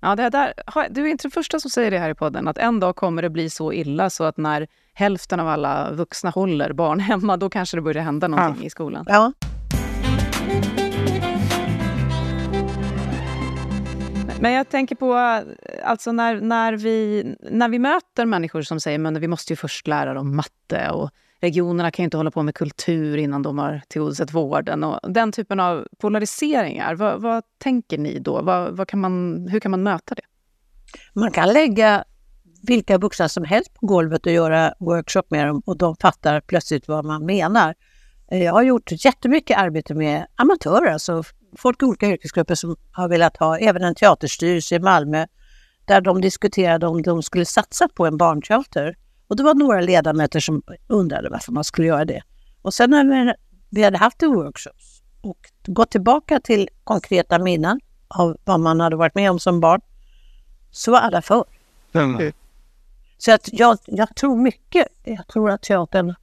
Ja, det där, du är inte den första som säger det här i podden, att en dag kommer det bli så illa så att när hälften av alla vuxna håller barn hemma, då kanske det börjar hända någonting i skolan. Ja. Men jag tänker på, alltså när, när, vi, när vi möter människor som säger men vi måste ju först lära dem matte och regionerna kan ju inte hålla på med kultur innan de har tillgodosett vården. Och den typen av polariseringar, vad, vad tänker ni då? Vad, vad kan man, hur kan man möta det? Man kan lägga vilka vuxna som helst på golvet och göra workshop med dem och de fattar plötsligt vad man menar. Jag har gjort jättemycket arbete med amatörer, alltså folk i olika yrkesgrupper som har velat ha, även en teaterstyrelse i Malmö, där de diskuterade om de skulle satsa på en barnteater. Och det var några ledamöter som undrade varför man skulle göra det. Och sen när vi hade haft workshops och gått tillbaka till konkreta minnen av vad man hade varit med om som barn, så var alla för. Mm. Så att jag, jag tror mycket. Jag tror att teatern eh,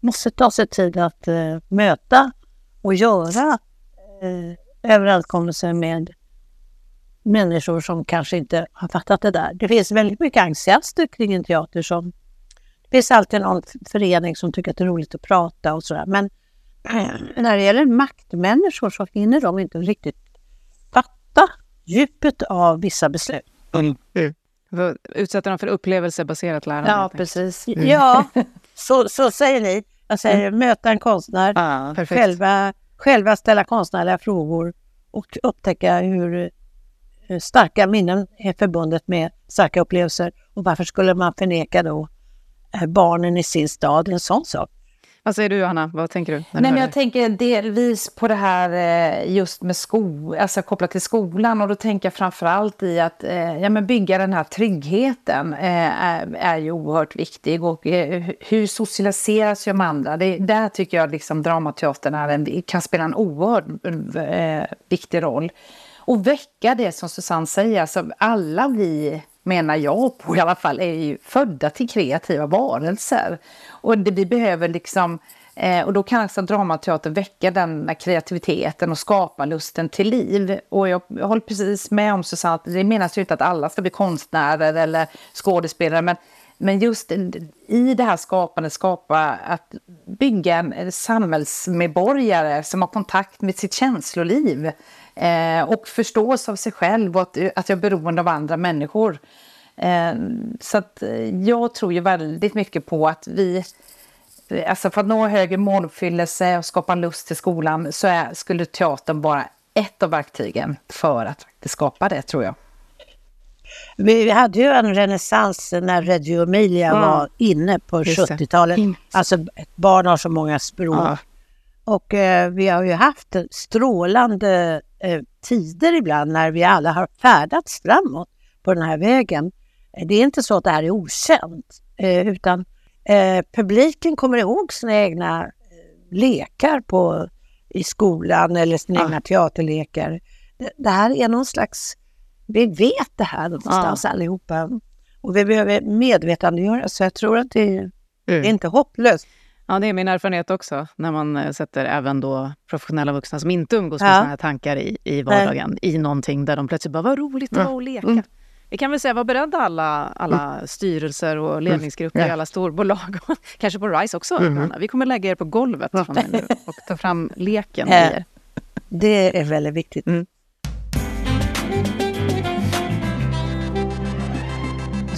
måste ta sig tid att eh, möta och göra överenskommelser med människor som kanske inte har fattat det där. Det finns väldigt mycket entusiaster kring en teater som... Det finns alltid någon förening som tycker att det är roligt att prata och sådär. Men när det gäller maktmänniskor så hinner de inte riktigt fatta djupet av vissa beslut. Mm. Utsätta dem för upplevelsebaserat lärande. Ja, precis. Mm. Ja, så, så säger ni. Jag säger mm. möta en konstnär, ah, själva, själva ställa konstnärliga frågor och upptäcka hur starka minnen är förbundet med starka upplevelser. Och varför skulle man förneka då eh, barnen i sin stad en sån sak? Vad säger du Johanna? Vad tänker du? Nej, men jag tänker delvis på det här eh, just med sko, alltså kopplat till skolan och då tänker jag framför allt i att eh, ja, men bygga den här tryggheten är, är ju oerhört viktig och hur socialiseras de andra? Det, där tycker jag liksom dramateatern är en, kan spela en oerhört viktig roll och väcka det som Susanne säger. Alltså, alla vi, menar jag på i alla fall, är ju födda till kreativa varelser. Och det, vi behöver liksom Eh, och då kan alltså dramateater väcka den kreativiteten och skapa lusten till liv. Och jag, jag håller precis med om Susanne, att det menas ju inte att alla ska bli konstnärer eller skådespelare, men, men just i det här skapandet, skapa att bygga en eh, samhällsmedborgare som har kontakt med sitt känsloliv. Eh, och förstås av sig själv och att, eh, att jag är beroende av andra människor. Eh, så att eh, jag tror ju väldigt mycket på att vi, alltså för att nå högre måluppfyllelse och skapa lust till skolan så är, skulle teatern vara ett av verktygen för att skapa det tror jag. Vi hade ju en renässans när Reggio Emilia mm. var inne på 70-talet. Alltså barn har så många språk. Ja. Och eh, vi har ju haft strålande eh, tider ibland när vi alla har färdats framåt på den här vägen. Det är inte så att det här är okänt, eh, utan eh, publiken kommer ihåg sina egna eh, lekar på, i skolan eller sina ja. egna teaterlekar. Det, det, här är någon slags... Vi vet det här någonstans ja. allihopa. Och vi behöver medvetandegöra, så jag tror att det, mm. det är inte hopplöst. Ja, det är min erfarenhet också, när man eh, sätter även då professionella vuxna som inte umgås med ja. sådana här tankar i, i vardagen, Nej. i någonting där de plötsligt bara, vad roligt det var att leka. Mm. Vi kan väl säga, var beredda alla, alla mm. styrelser och mm. ledningsgrupper mm. i alla storbolag, kanske på RISE också. Mm. Vi kommer lägga er på golvet från nu och ta fram leken i er. Det är väldigt viktigt.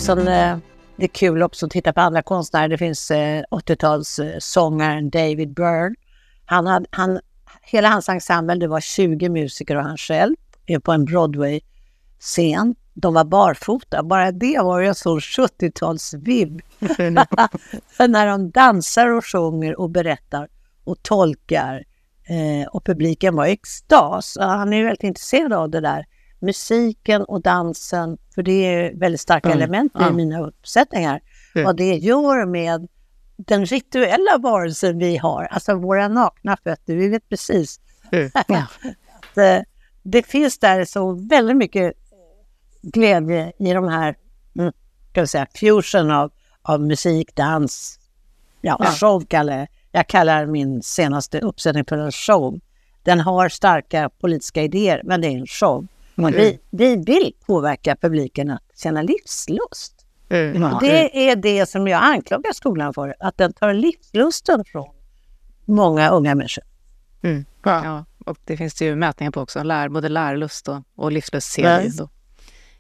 Mm. Sen, eh, det är kul också att titta på andra konstnärer. Det finns eh, 80-talssångaren David Byrne. Han hade, han, hela hans ensemble, det var 20 musiker och han själv, på en Broadway-scen. De var barfota. Bara det var ju en sån 70-talsvibb. När de dansar och sjunger och berättar och tolkar. Eh, och publiken var i extas. Han är väldigt intresserad av det där musiken och dansen, för det är väldigt starka mm. element i mm. mina uppsättningar, mm. vad det gör med den rituella varelsen vi har, alltså våra nakna fötter, vi vet precis. att, eh, det finns där så väldigt mycket glädje i de här, mm, vi säga, fusion av, av musik, dans, ja, ja. show kallar jag kallar min senaste uppsättning för en show. Den har starka politiska idéer, men det är en show. Mm. Vi, vi vill påverka publiken att känna livslust. Mm. Det är det som jag anklagar skolan för, att den tar livslusten från många unga människor. Mm. Ja. och det finns det ju mätningar på också, Lär, både lärlust och, och livslust ser vi då.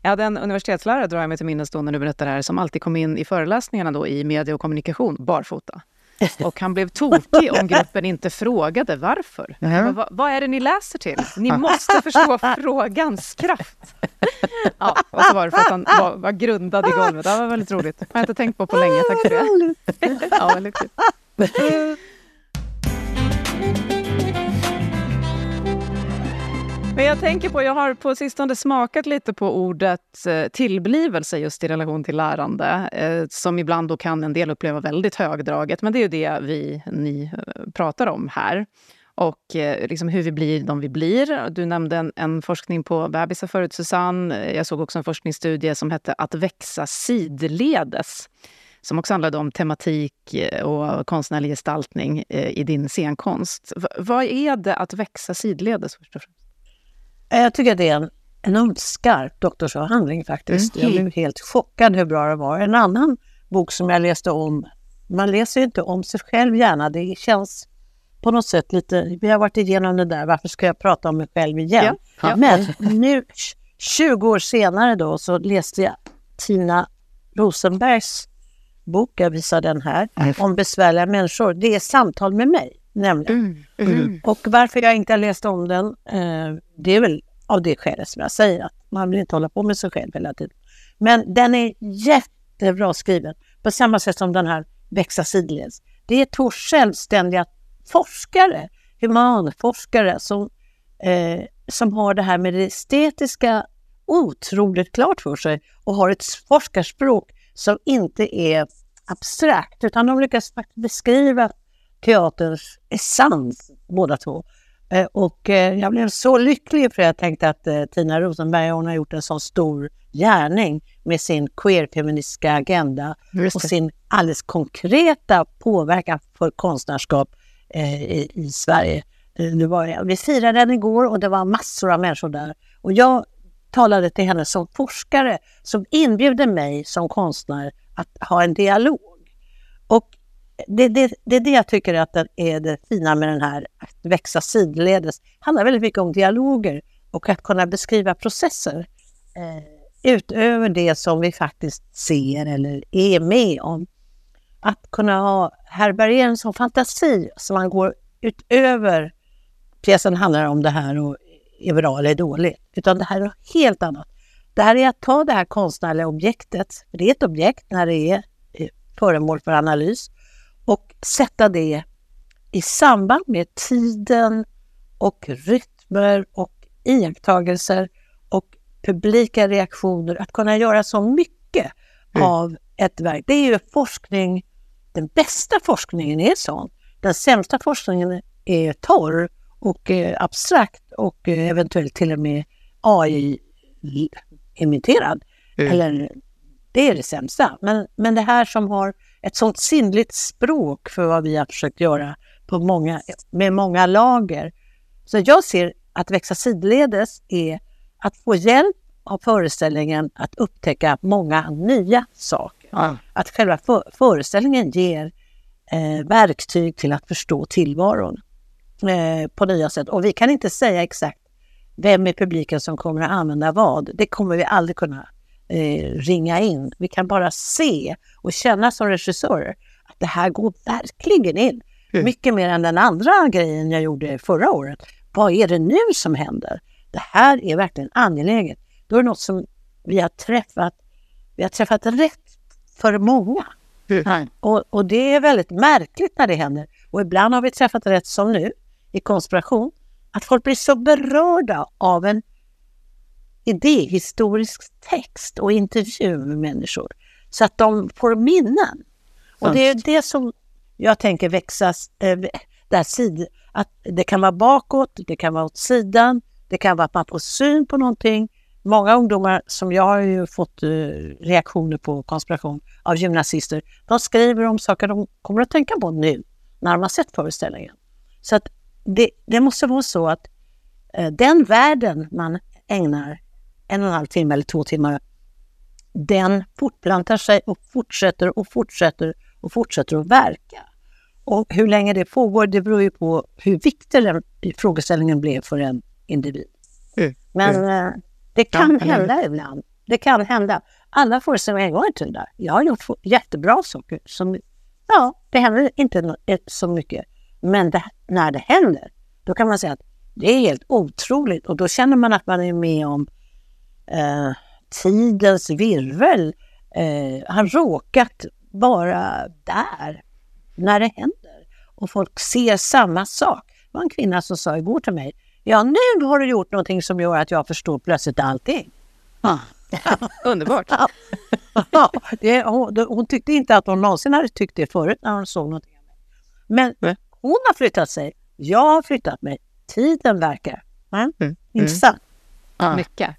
Jag hade en universitetslärare, drar jag mig till minnes då när du berättar det här, som alltid kom in i föreläsningarna då i media och kommunikation barfota. Och han blev tokig om gruppen inte frågade varför. Mhm. Vad, vad är det ni läser till? Ni måste förstå frågans kraft. Ja, och så var det för att han var, var grundad i golvet. Det var väldigt roligt. Det har jag inte tänkt på på länge. Tack för det. Ja, väldigt Men jag tänker på, jag har på sistone smakat lite på ordet eh, tillblivelse just i relation till lärande, eh, som ibland då kan en del uppleva väldigt högdraget, men det är ju det vi, ni eh, pratar om här. Och liksom hur vi blir de vi blir. Du nämnde en, en forskning på bebisar förut, Susanne. Jag såg också en forskningsstudie som hette Att växa sidledes som också handlade om tematik och konstnärlig gestaltning i din scenkonst. V vad är det att växa sidledes? Först och främst? Jag tycker att det är en enormt skarp doktorsavhandling faktiskt. Mm. Jag blev helt chockad hur bra det var. En annan bok som jag läste om, man läser ju inte om sig själv gärna. Det känns på något sätt lite, vi har varit igenom det där, varför ska jag prata om mig själv igen? Ja, ja. Men nu, 20 år senare då, så läste jag Tina Rosenbergs bok, jag visar den här, om besvärliga människor. Det är samtal med mig, nämligen. Mm. Och varför jag inte har läst om den, eh, det är väl av det skälet som jag säger, att man vill inte hålla på med sig själv hela tiden. Men den är jättebra skriven, på samma sätt som den här Växa sidledes. Det är två självständiga forskare, humanforskare, som, eh, som har det här med det estetiska otroligt klart för sig och har ett forskarspråk som inte är abstrakt, utan de lyckas faktiskt beskriva teaterns essens, båda två. Eh, Och eh, jag blev så lycklig för jag tänkte att eh, Tina Rosenberg hon har gjort en sån stor gärning med sin queer-feministiska agenda och sin alldeles konkreta påverkan för konstnärskap i, i Sverige. Det var, vi firade den igår och det var massor av människor där. Och jag talade till henne som forskare som inbjuder mig som konstnär att ha en dialog. Och det, det, det är det jag tycker att det är det fina med den här att växa sidledes. Det handlar väldigt mycket om dialoger och att kunna beskriva processer eh, utöver det som vi faktiskt ser eller är med om. Att kunna ha härbärgera en sån fantasi så man går utöver pjäsen handlar om det här och är bra eller dåligt, utan det här är något helt annat. Det här är att ta det här konstnärliga objektet, för det är ett objekt när det är eh, föremål för analys, sätta det i samband med tiden och rytmer och iakttagelser och publika reaktioner. Att kunna göra så mycket Mm. av ett verk. Det är ju forskning, den bästa forskningen är sån. Den sämsta forskningen är torr och eh, abstrakt och eh, eventuellt till och med AI-imiterad. Mm. Eller det är det sämsta. Men, men det här som har ett sånt sinnligt språk för vad vi har försökt göra på många, med många lager. Så jag ser att växa sidledes är att få hjälp av föreställningen att upptäcka många nya saker. Ja. Att själva för, föreställningen ger eh, verktyg till att förstå tillvaron eh, på nya sätt. Och vi kan inte säga exakt vem i publiken som kommer att använda vad. Det kommer vi aldrig kunna eh, ringa in. Vi kan bara se och känna som regissörer att det här går verkligen in. Mm. Mycket mer än den andra grejen jag gjorde förra året. Vad är det nu som händer? Det här är verkligen angeläget. Då är det något som vi har träffat, vi har träffat rätt för många. Ja. Och, och det är väldigt märkligt när det händer. Och ibland har vi träffat rätt som nu i konspiration, att folk blir så berörda av en idéhistorisk text och intervju med människor så att de får minnen. Och det är det som jag tänker växas, eh, där sid, att det kan vara bakåt, det kan vara åt sidan, det kan vara att man får syn på någonting. Många ungdomar som jag har ju fått eh, reaktioner på konspiration av gymnasister, de skriver om saker de kommer att tänka på nu när de har sett föreställningen. Så att det, det måste vara så att eh, den världen man ägnar en och en halv timme eller två timmar, den fortplantar sig och fortsätter och fortsätter och fortsätter att verka. Och hur länge det pågår, det beror ju på hur viktig den frågeställningen blev för en individ. Mm. Men eh, det kan hur? hända ibland. Det kan hända. Alla föreställningar går inte där. Jag har gjort jättebra saker som ja, det händer inte så mycket. Men det, när det händer, då kan man säga att det är helt otroligt och då känner man att man är med om eh, tidens virvel. Eh, har råkat vara där när det händer och folk ser samma sak. Det var en kvinna som sa igår till mig, ja nu har du gjort någonting som gör att jag förstår plötsligt allting. Ja. Underbart! ja, det, hon, hon, tyckte inte att hon någonsin hade tyckt det förut när hon såg någonting. Men hon har flyttat sig, jag har flyttat mig, tiden verkar. Mm. Mm. Intressant. Mm. Mycket.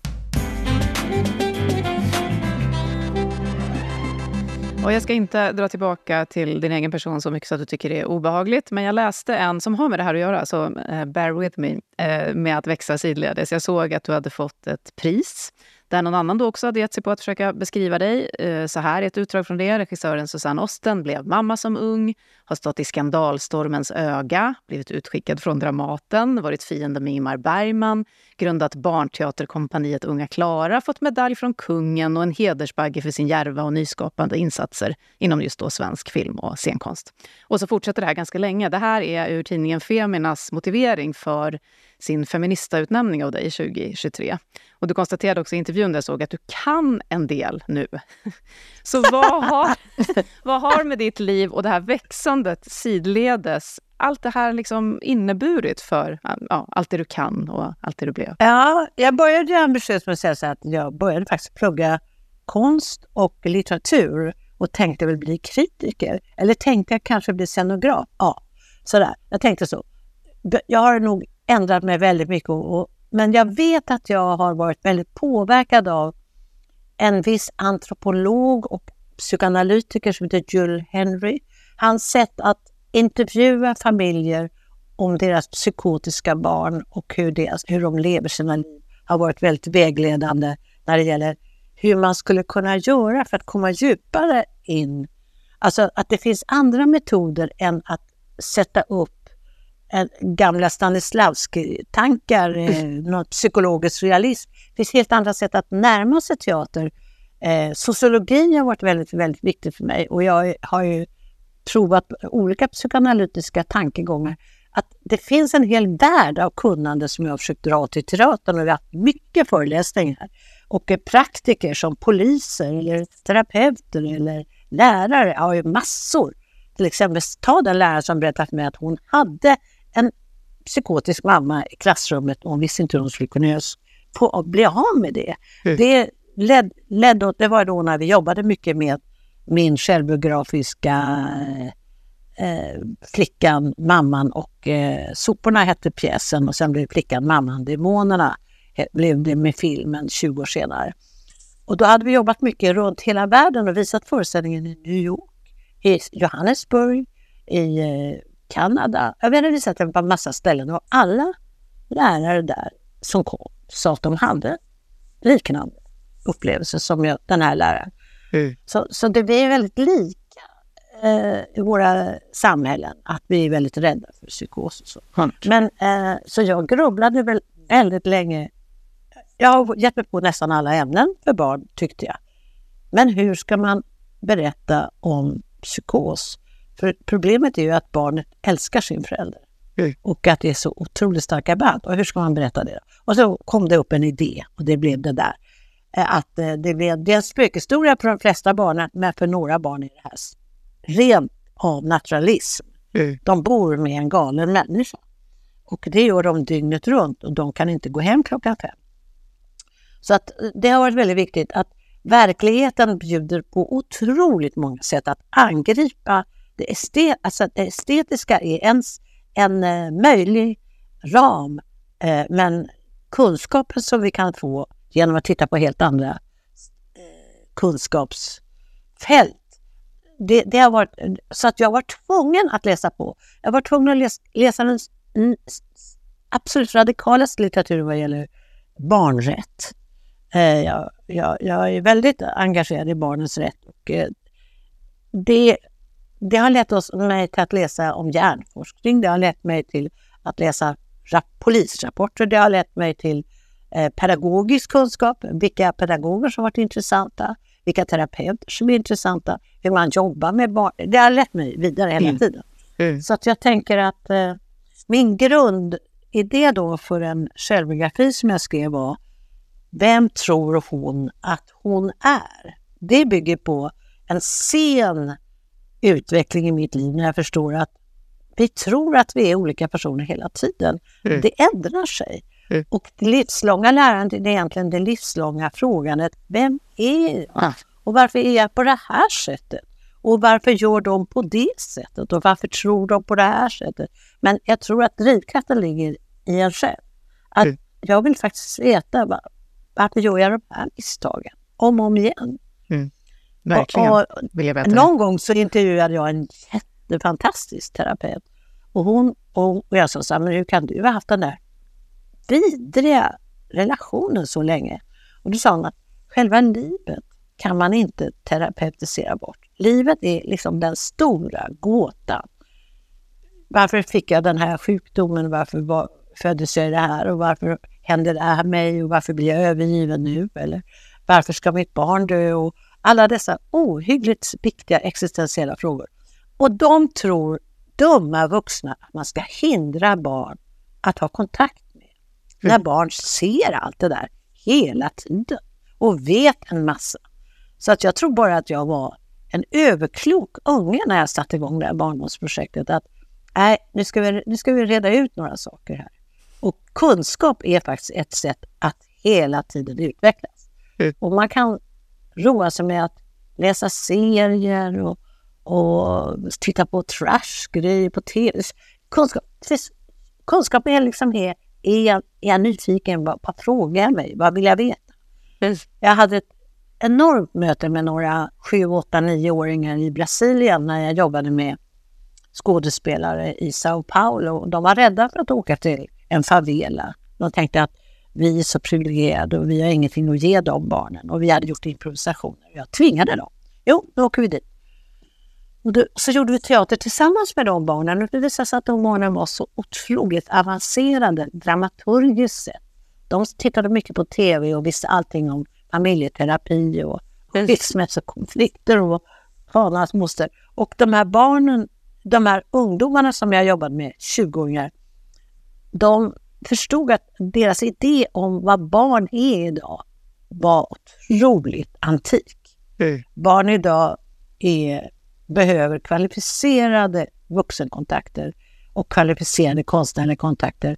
Och jag ska inte dra tillbaka till din egen person så mycket så att du tycker det är obehagligt. Men jag läste en som har med det här att göra, så eh, bear with me, eh, med att växa sidledes. Jag såg att du hade fått ett pris där någon annan då också hade gett sig på att försöka beskriva dig. Eh, så här, är ett utdrag från det. Regissören Susanne Osten blev mamma som ung, har stått i skandalstormens öga, blivit utskickad från Dramaten, varit fiende med Ingmar Bergman, grundat barnteaterkompaniet Unga Klara, fått medalj från kungen och en hedersbagge för sin järva och nyskapande insatser inom just då svensk film och scenkonst. Och så fortsätter det här ganska länge. Det här är ur tidningen Feminas motivering för sin feministautnämning av dig 2023. Och du konstaterade också i intervjun där jag såg att du kan en del nu. Så vad har, vad har med ditt liv och det här växandet sidledes allt det här liksom inneburit för ja, allt det du kan och allt det du blev? Ja, jag började ambitiöst med att säga så att jag började faktiskt plugga konst och litteratur och tänkte väl bli kritiker. Eller tänkte jag kanske bli scenograf? Ja, sådär. Jag tänkte så. Jag har nog ändrat mig väldigt mycket, och, men jag vet att jag har varit väldigt påverkad av en viss antropolog och psykoanalytiker som heter Jules Henry. Hans sätt att intervjua familjer om deras psykotiska barn och hur, deras, hur de lever sina liv har varit väldigt vägledande när det gäller hur man skulle kunna göra för att komma djupare in. Alltså att det finns andra metoder än att sätta upp gamla Stanislavski-tankar, eh, psykologisk realism. Det finns helt andra sätt att närma sig teater. Eh, sociologi har varit väldigt, väldigt viktigt för mig och jag har ju provat olika psykoanalytiska tankegångar. Att det finns en hel värld av kunnande som jag har försökt dra till teatern och vi har haft mycket föreläsningar. Och eh, praktiker som poliser eller terapeuter eller lärare har ju massor. Till exempel ta den lärare som berättade för mig att hon hade en psykotisk mamma i klassrummet och hon visste inte hur hon skulle kunna få, bli av med det. Mm. Det ledde, led, det var då när vi jobbade mycket med min självbiografiska eh, Flickan, mamman och eh, Soporna hette pjäsen och sen blev Flickan, mamman, Demonerna blev det med filmen 20 år senare. Och då hade vi jobbat mycket runt hela världen och visat föreställningen i New York, i Johannesburg, i eh, Kanada. Jag hade visat den på en massa ställen och alla lärare där som kom sa att de hade liknande upplevelser som jag, den här läraren. Mm. Så, så det blir väldigt lika eh, i våra samhällen, att vi är väldigt rädda för psykos och så. Mm. Men eh, så jag grubblade väl väldigt länge. Jag har gett mig på nästan alla ämnen för barn, tyckte jag. Men hur ska man berätta om psykos? För problemet är ju att barnet älskar sin förälder. Mm. Och att det är så otroligt starka band. Och hur ska man berätta det? Och så kom det upp en idé och det blev det där. Eh, att eh, det, blev, det är en spökhistoria för de flesta barnen, men för några barn är det här rent av naturalism. Mm. De bor med en galen människa. Och det gör de dygnet runt och de kan inte gå hem klockan fem. Så att eh, det har varit väldigt viktigt att verkligheten bjuder på otroligt många sätt att angripa det, estet, alltså det estetiska är ens en eh, möjlig ram, eh, men kunskapen som vi kan få genom att titta på helt andra eh, kunskapsfält. Det, det, har varit, så att jag var tvungen att läsa på. Jag var tvungen att läsa, läsa den absolut radikalaste litteraturen vad gäller barnrätt. Jag, jag, jag, är väldigt engagerad i barnens rätt och det det har lett oss, mig till att läsa om hjärnforskning, det har lett mig till att läsa polisrapporter, det har lett mig till eh, pedagogisk kunskap, vilka pedagoger som varit intressanta, vilka terapeuter som är intressanta, hur man jobbar med barn. Det har lett mig vidare hela Mm. tiden. Mm. Så att jag tänker att eh, min grundidé då för en självbiografi som jag skrev var Vem tror hon att hon är? Det bygger på en sen utveckling i mitt liv när jag förstår att vi tror att vi är olika personer hela tiden. Mm. Det ändrar sig. Mm. Och det livslånga lärandet är egentligen det livslånga frågandet. Vem är jag? Och varför är jag på det här sättet? Och varför gör de på det sättet? Och varför tror de på det här sättet? Men jag tror att drivkraften ligger i en själv. Att Mm. jag vill faktiskt veta va- varför gör jag de här misstagen? Om och om igen. Verkligen, Och, och vill jag veta. någon gång så intervjuade jag en jättefantastisk terapeut. Och hon och jag sa så här, men hur kan du ha haft den där vidriga relationen så länge? Och då sa hon att själva livet kan man inte terapeutisera bort. Livet är liksom den stora gåtan. Varför fick jag den här sjukdomen? Varför var, föddes jag i det här? Och varför händer det här mig? Och varför blir jag övergiven nu? Eller varför ska mitt barn dö? Och alla dessa ohyggligt viktiga existentiella frågor. Och de tror dumma vuxna att man ska hindra barn att ha kontakt med. När barn ser allt det där hela tiden och vet en massa. Så att jag tror bara att jag var en överklok unge när jag satte igång det här barndomsprojektet. Att nej, nu ska, vi, nu ska vi reda ut några saker här. Och kunskap är faktiskt ett sätt att hela tiden utvecklas. Mm. Och man kan roa sig med att läsa serier och, och titta på trashgrejer på tv. Kunskap, precis, kunskap är liksom här, är jag, är jag nyfiken? Vad, vad frågar jag mig? Vad vill jag veta? Mm. Jag hade ett enormt möte med några 7, 8, 9-åringar i Brasilien när jag jobbade med skådespelare i Sao Paulo. De var rädda för att åka till en favela. De tänkte att vi är så privilegierade och vi har ingenting att ge de barnen. Och vi hade gjort improvisationer. Jag tvingade dem. Jo, då åker vi dit. Och då, så gjorde vi teater tillsammans med de barnen och det visade sig att de barnen var så otroligt avancerade dramaturgiskt sett. De tittade mycket på tv och visste allting om familjeterapi och skilsmässokonflikter och fanans moster. Och de här barnen, de här ungdomarna som jag jobbade med, 20-åringar, de förstod att deras idé om vad barn är idag var otroligt antik. Mm. Barn idag är, behöver kvalificerade vuxenkontakter och kvalificerade konstnärliga kontakter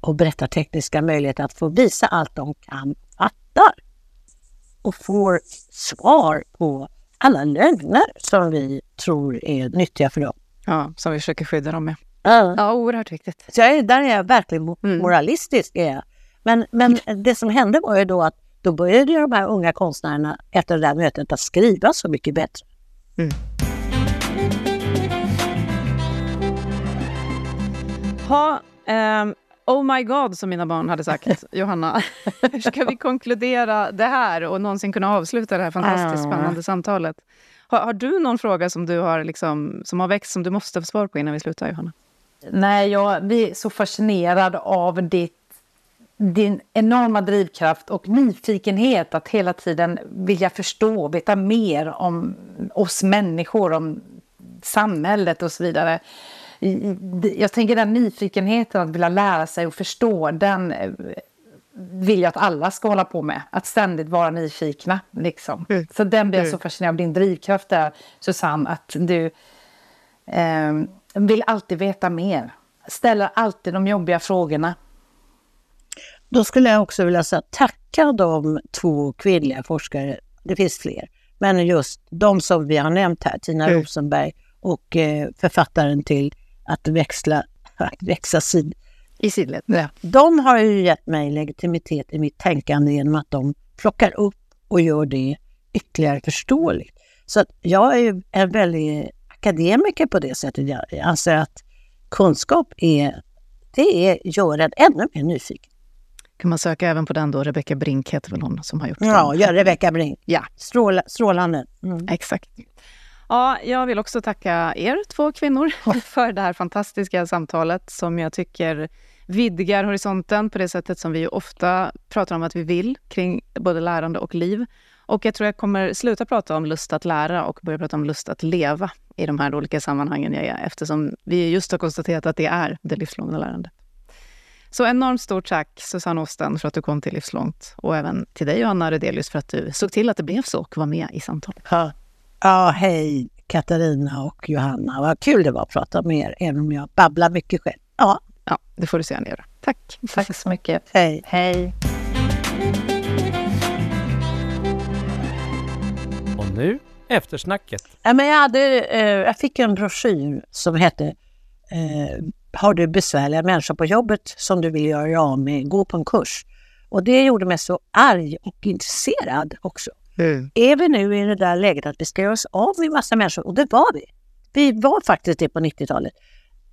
och berättartekniska möjligheter att få visa allt de kan fattar. Och får svar på alla lögner som vi tror är nyttiga för dem. Ja, som vi försöker skydda dem med. Ja. Ja, oerhört viktigt. Så jag är, där är jag verkligen Mm. moralistisk. Är jag. Men, men det som hände var ju då att då började ju de här unga konstnärerna efter det där mötet att skriva så mycket bättre. Ha, ehm, oh my god, som mina barn hade sagt. Johanna, hur ska vi konkludera det här och någonsin kunna avsluta det här fantastiskt spännande samtalet? Har, har du någon fråga som du har, liksom, som har växt som du måste få svar på innan vi slutar, Johanna? Nej, jag blir så fascinerad av ditt, din enorma drivkraft och nyfikenhet att hela tiden vilja förstå, veta mer om oss människor, om samhället och så vidare. Jag tänker den nyfikenheten att vilja lära sig och förstå, den eh, vill jag att alla ska hålla på med. Att ständigt vara nyfikna. Liksom. Mm. Så den blir jag Mm. så fascinerad av. Din drivkraft där, Susanne, att du eh, vill alltid veta mer. Ställer alltid de jobbiga frågorna. Då skulle jag också vilja säga tacka de två kvinnliga forskare, det finns fler, men just de som vi har nämnt här, Tina Mm. Rosenberg och eh, författaren till Att växla, att växa sid. I sidled. Ja. De har ju gett mig legitimitet i mitt tänkande genom att de plockar upp och gör det ytterligare förståeligt. Så att jag är ju en väldigt akademiker på det sättet. Jag anser att kunskap är, det är, gör en ännu mer nyfiken. Kan man söka även på den då? Rebecka Brink heter väl hon som har gjort Ja, den? ja Rebecka Brink. Ja. Stråla, strålande. Mm. Exakt. Ja, jag vill också tacka er två kvinnor för det här fantastiska samtalet som jag tycker vidgar horisonten på det sättet som vi ofta pratar om att vi vill kring både lärande och liv. Och jag tror jag kommer sluta prata om lust att lära och börja prata om lust att leva i de här olika sammanhangen jag är, eftersom vi just har konstaterat att det är det livslånga lärandet. Så enormt stort tack Susanne Åsten för att du kom till Livslångt och även till dig Johanna Redelius för att du såg till att det blev så och var med i samtalet. Ja, ja hej Katarina och Johanna. Vad kul det var att prata med er, även om jag babblar mycket själv. Ja, Ja, det får du se göra. Tack. Tack så mycket. hej. Hej. Och nu eftersnacket. Ja, men jag, hade, eh, jag fick en broschyr som hette eh, Har du besvärliga människor på jobbet som du vill göra av med, gå på en kurs. Och det gjorde mig så arg och intresserad också. Mm. Är vi nu i det där läget att vi ska göra oss av med massa människor? Och det var vi. Vi var faktiskt det på 90-talet.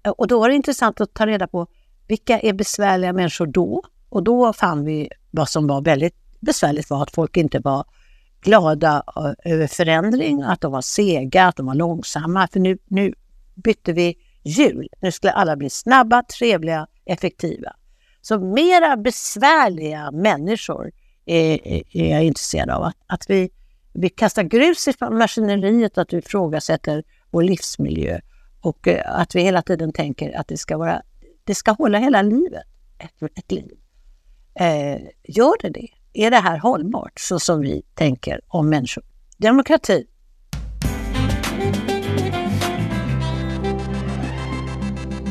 Eh, Och då var det intressant att ta reda på vilka är besvärliga människor då? Och då fann vi vad som var väldigt besvärligt var att folk inte var glada över förändring, att de var sega, att de var långsamma. För nu, nu bytte vi hjul. Nu skulle alla bli snabba, trevliga, effektiva. Så mera besvärliga människor är, är är jag intresserad av. Att, att vi, vi kastar grus i maskineriet, att vi ifrågasätter vår livsmiljö och att vi hela tiden tänker att det ska, vara, det ska hålla hela livet, ett, ett liv. Eh, gör det det? Är det här hållbart så som vi tänker om människor? Demokrati.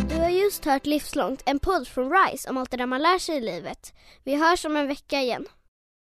Du har just hört Livslångt, en podd från RISE om allt det där man lär sig i livet. Vi hörs om en vecka igen.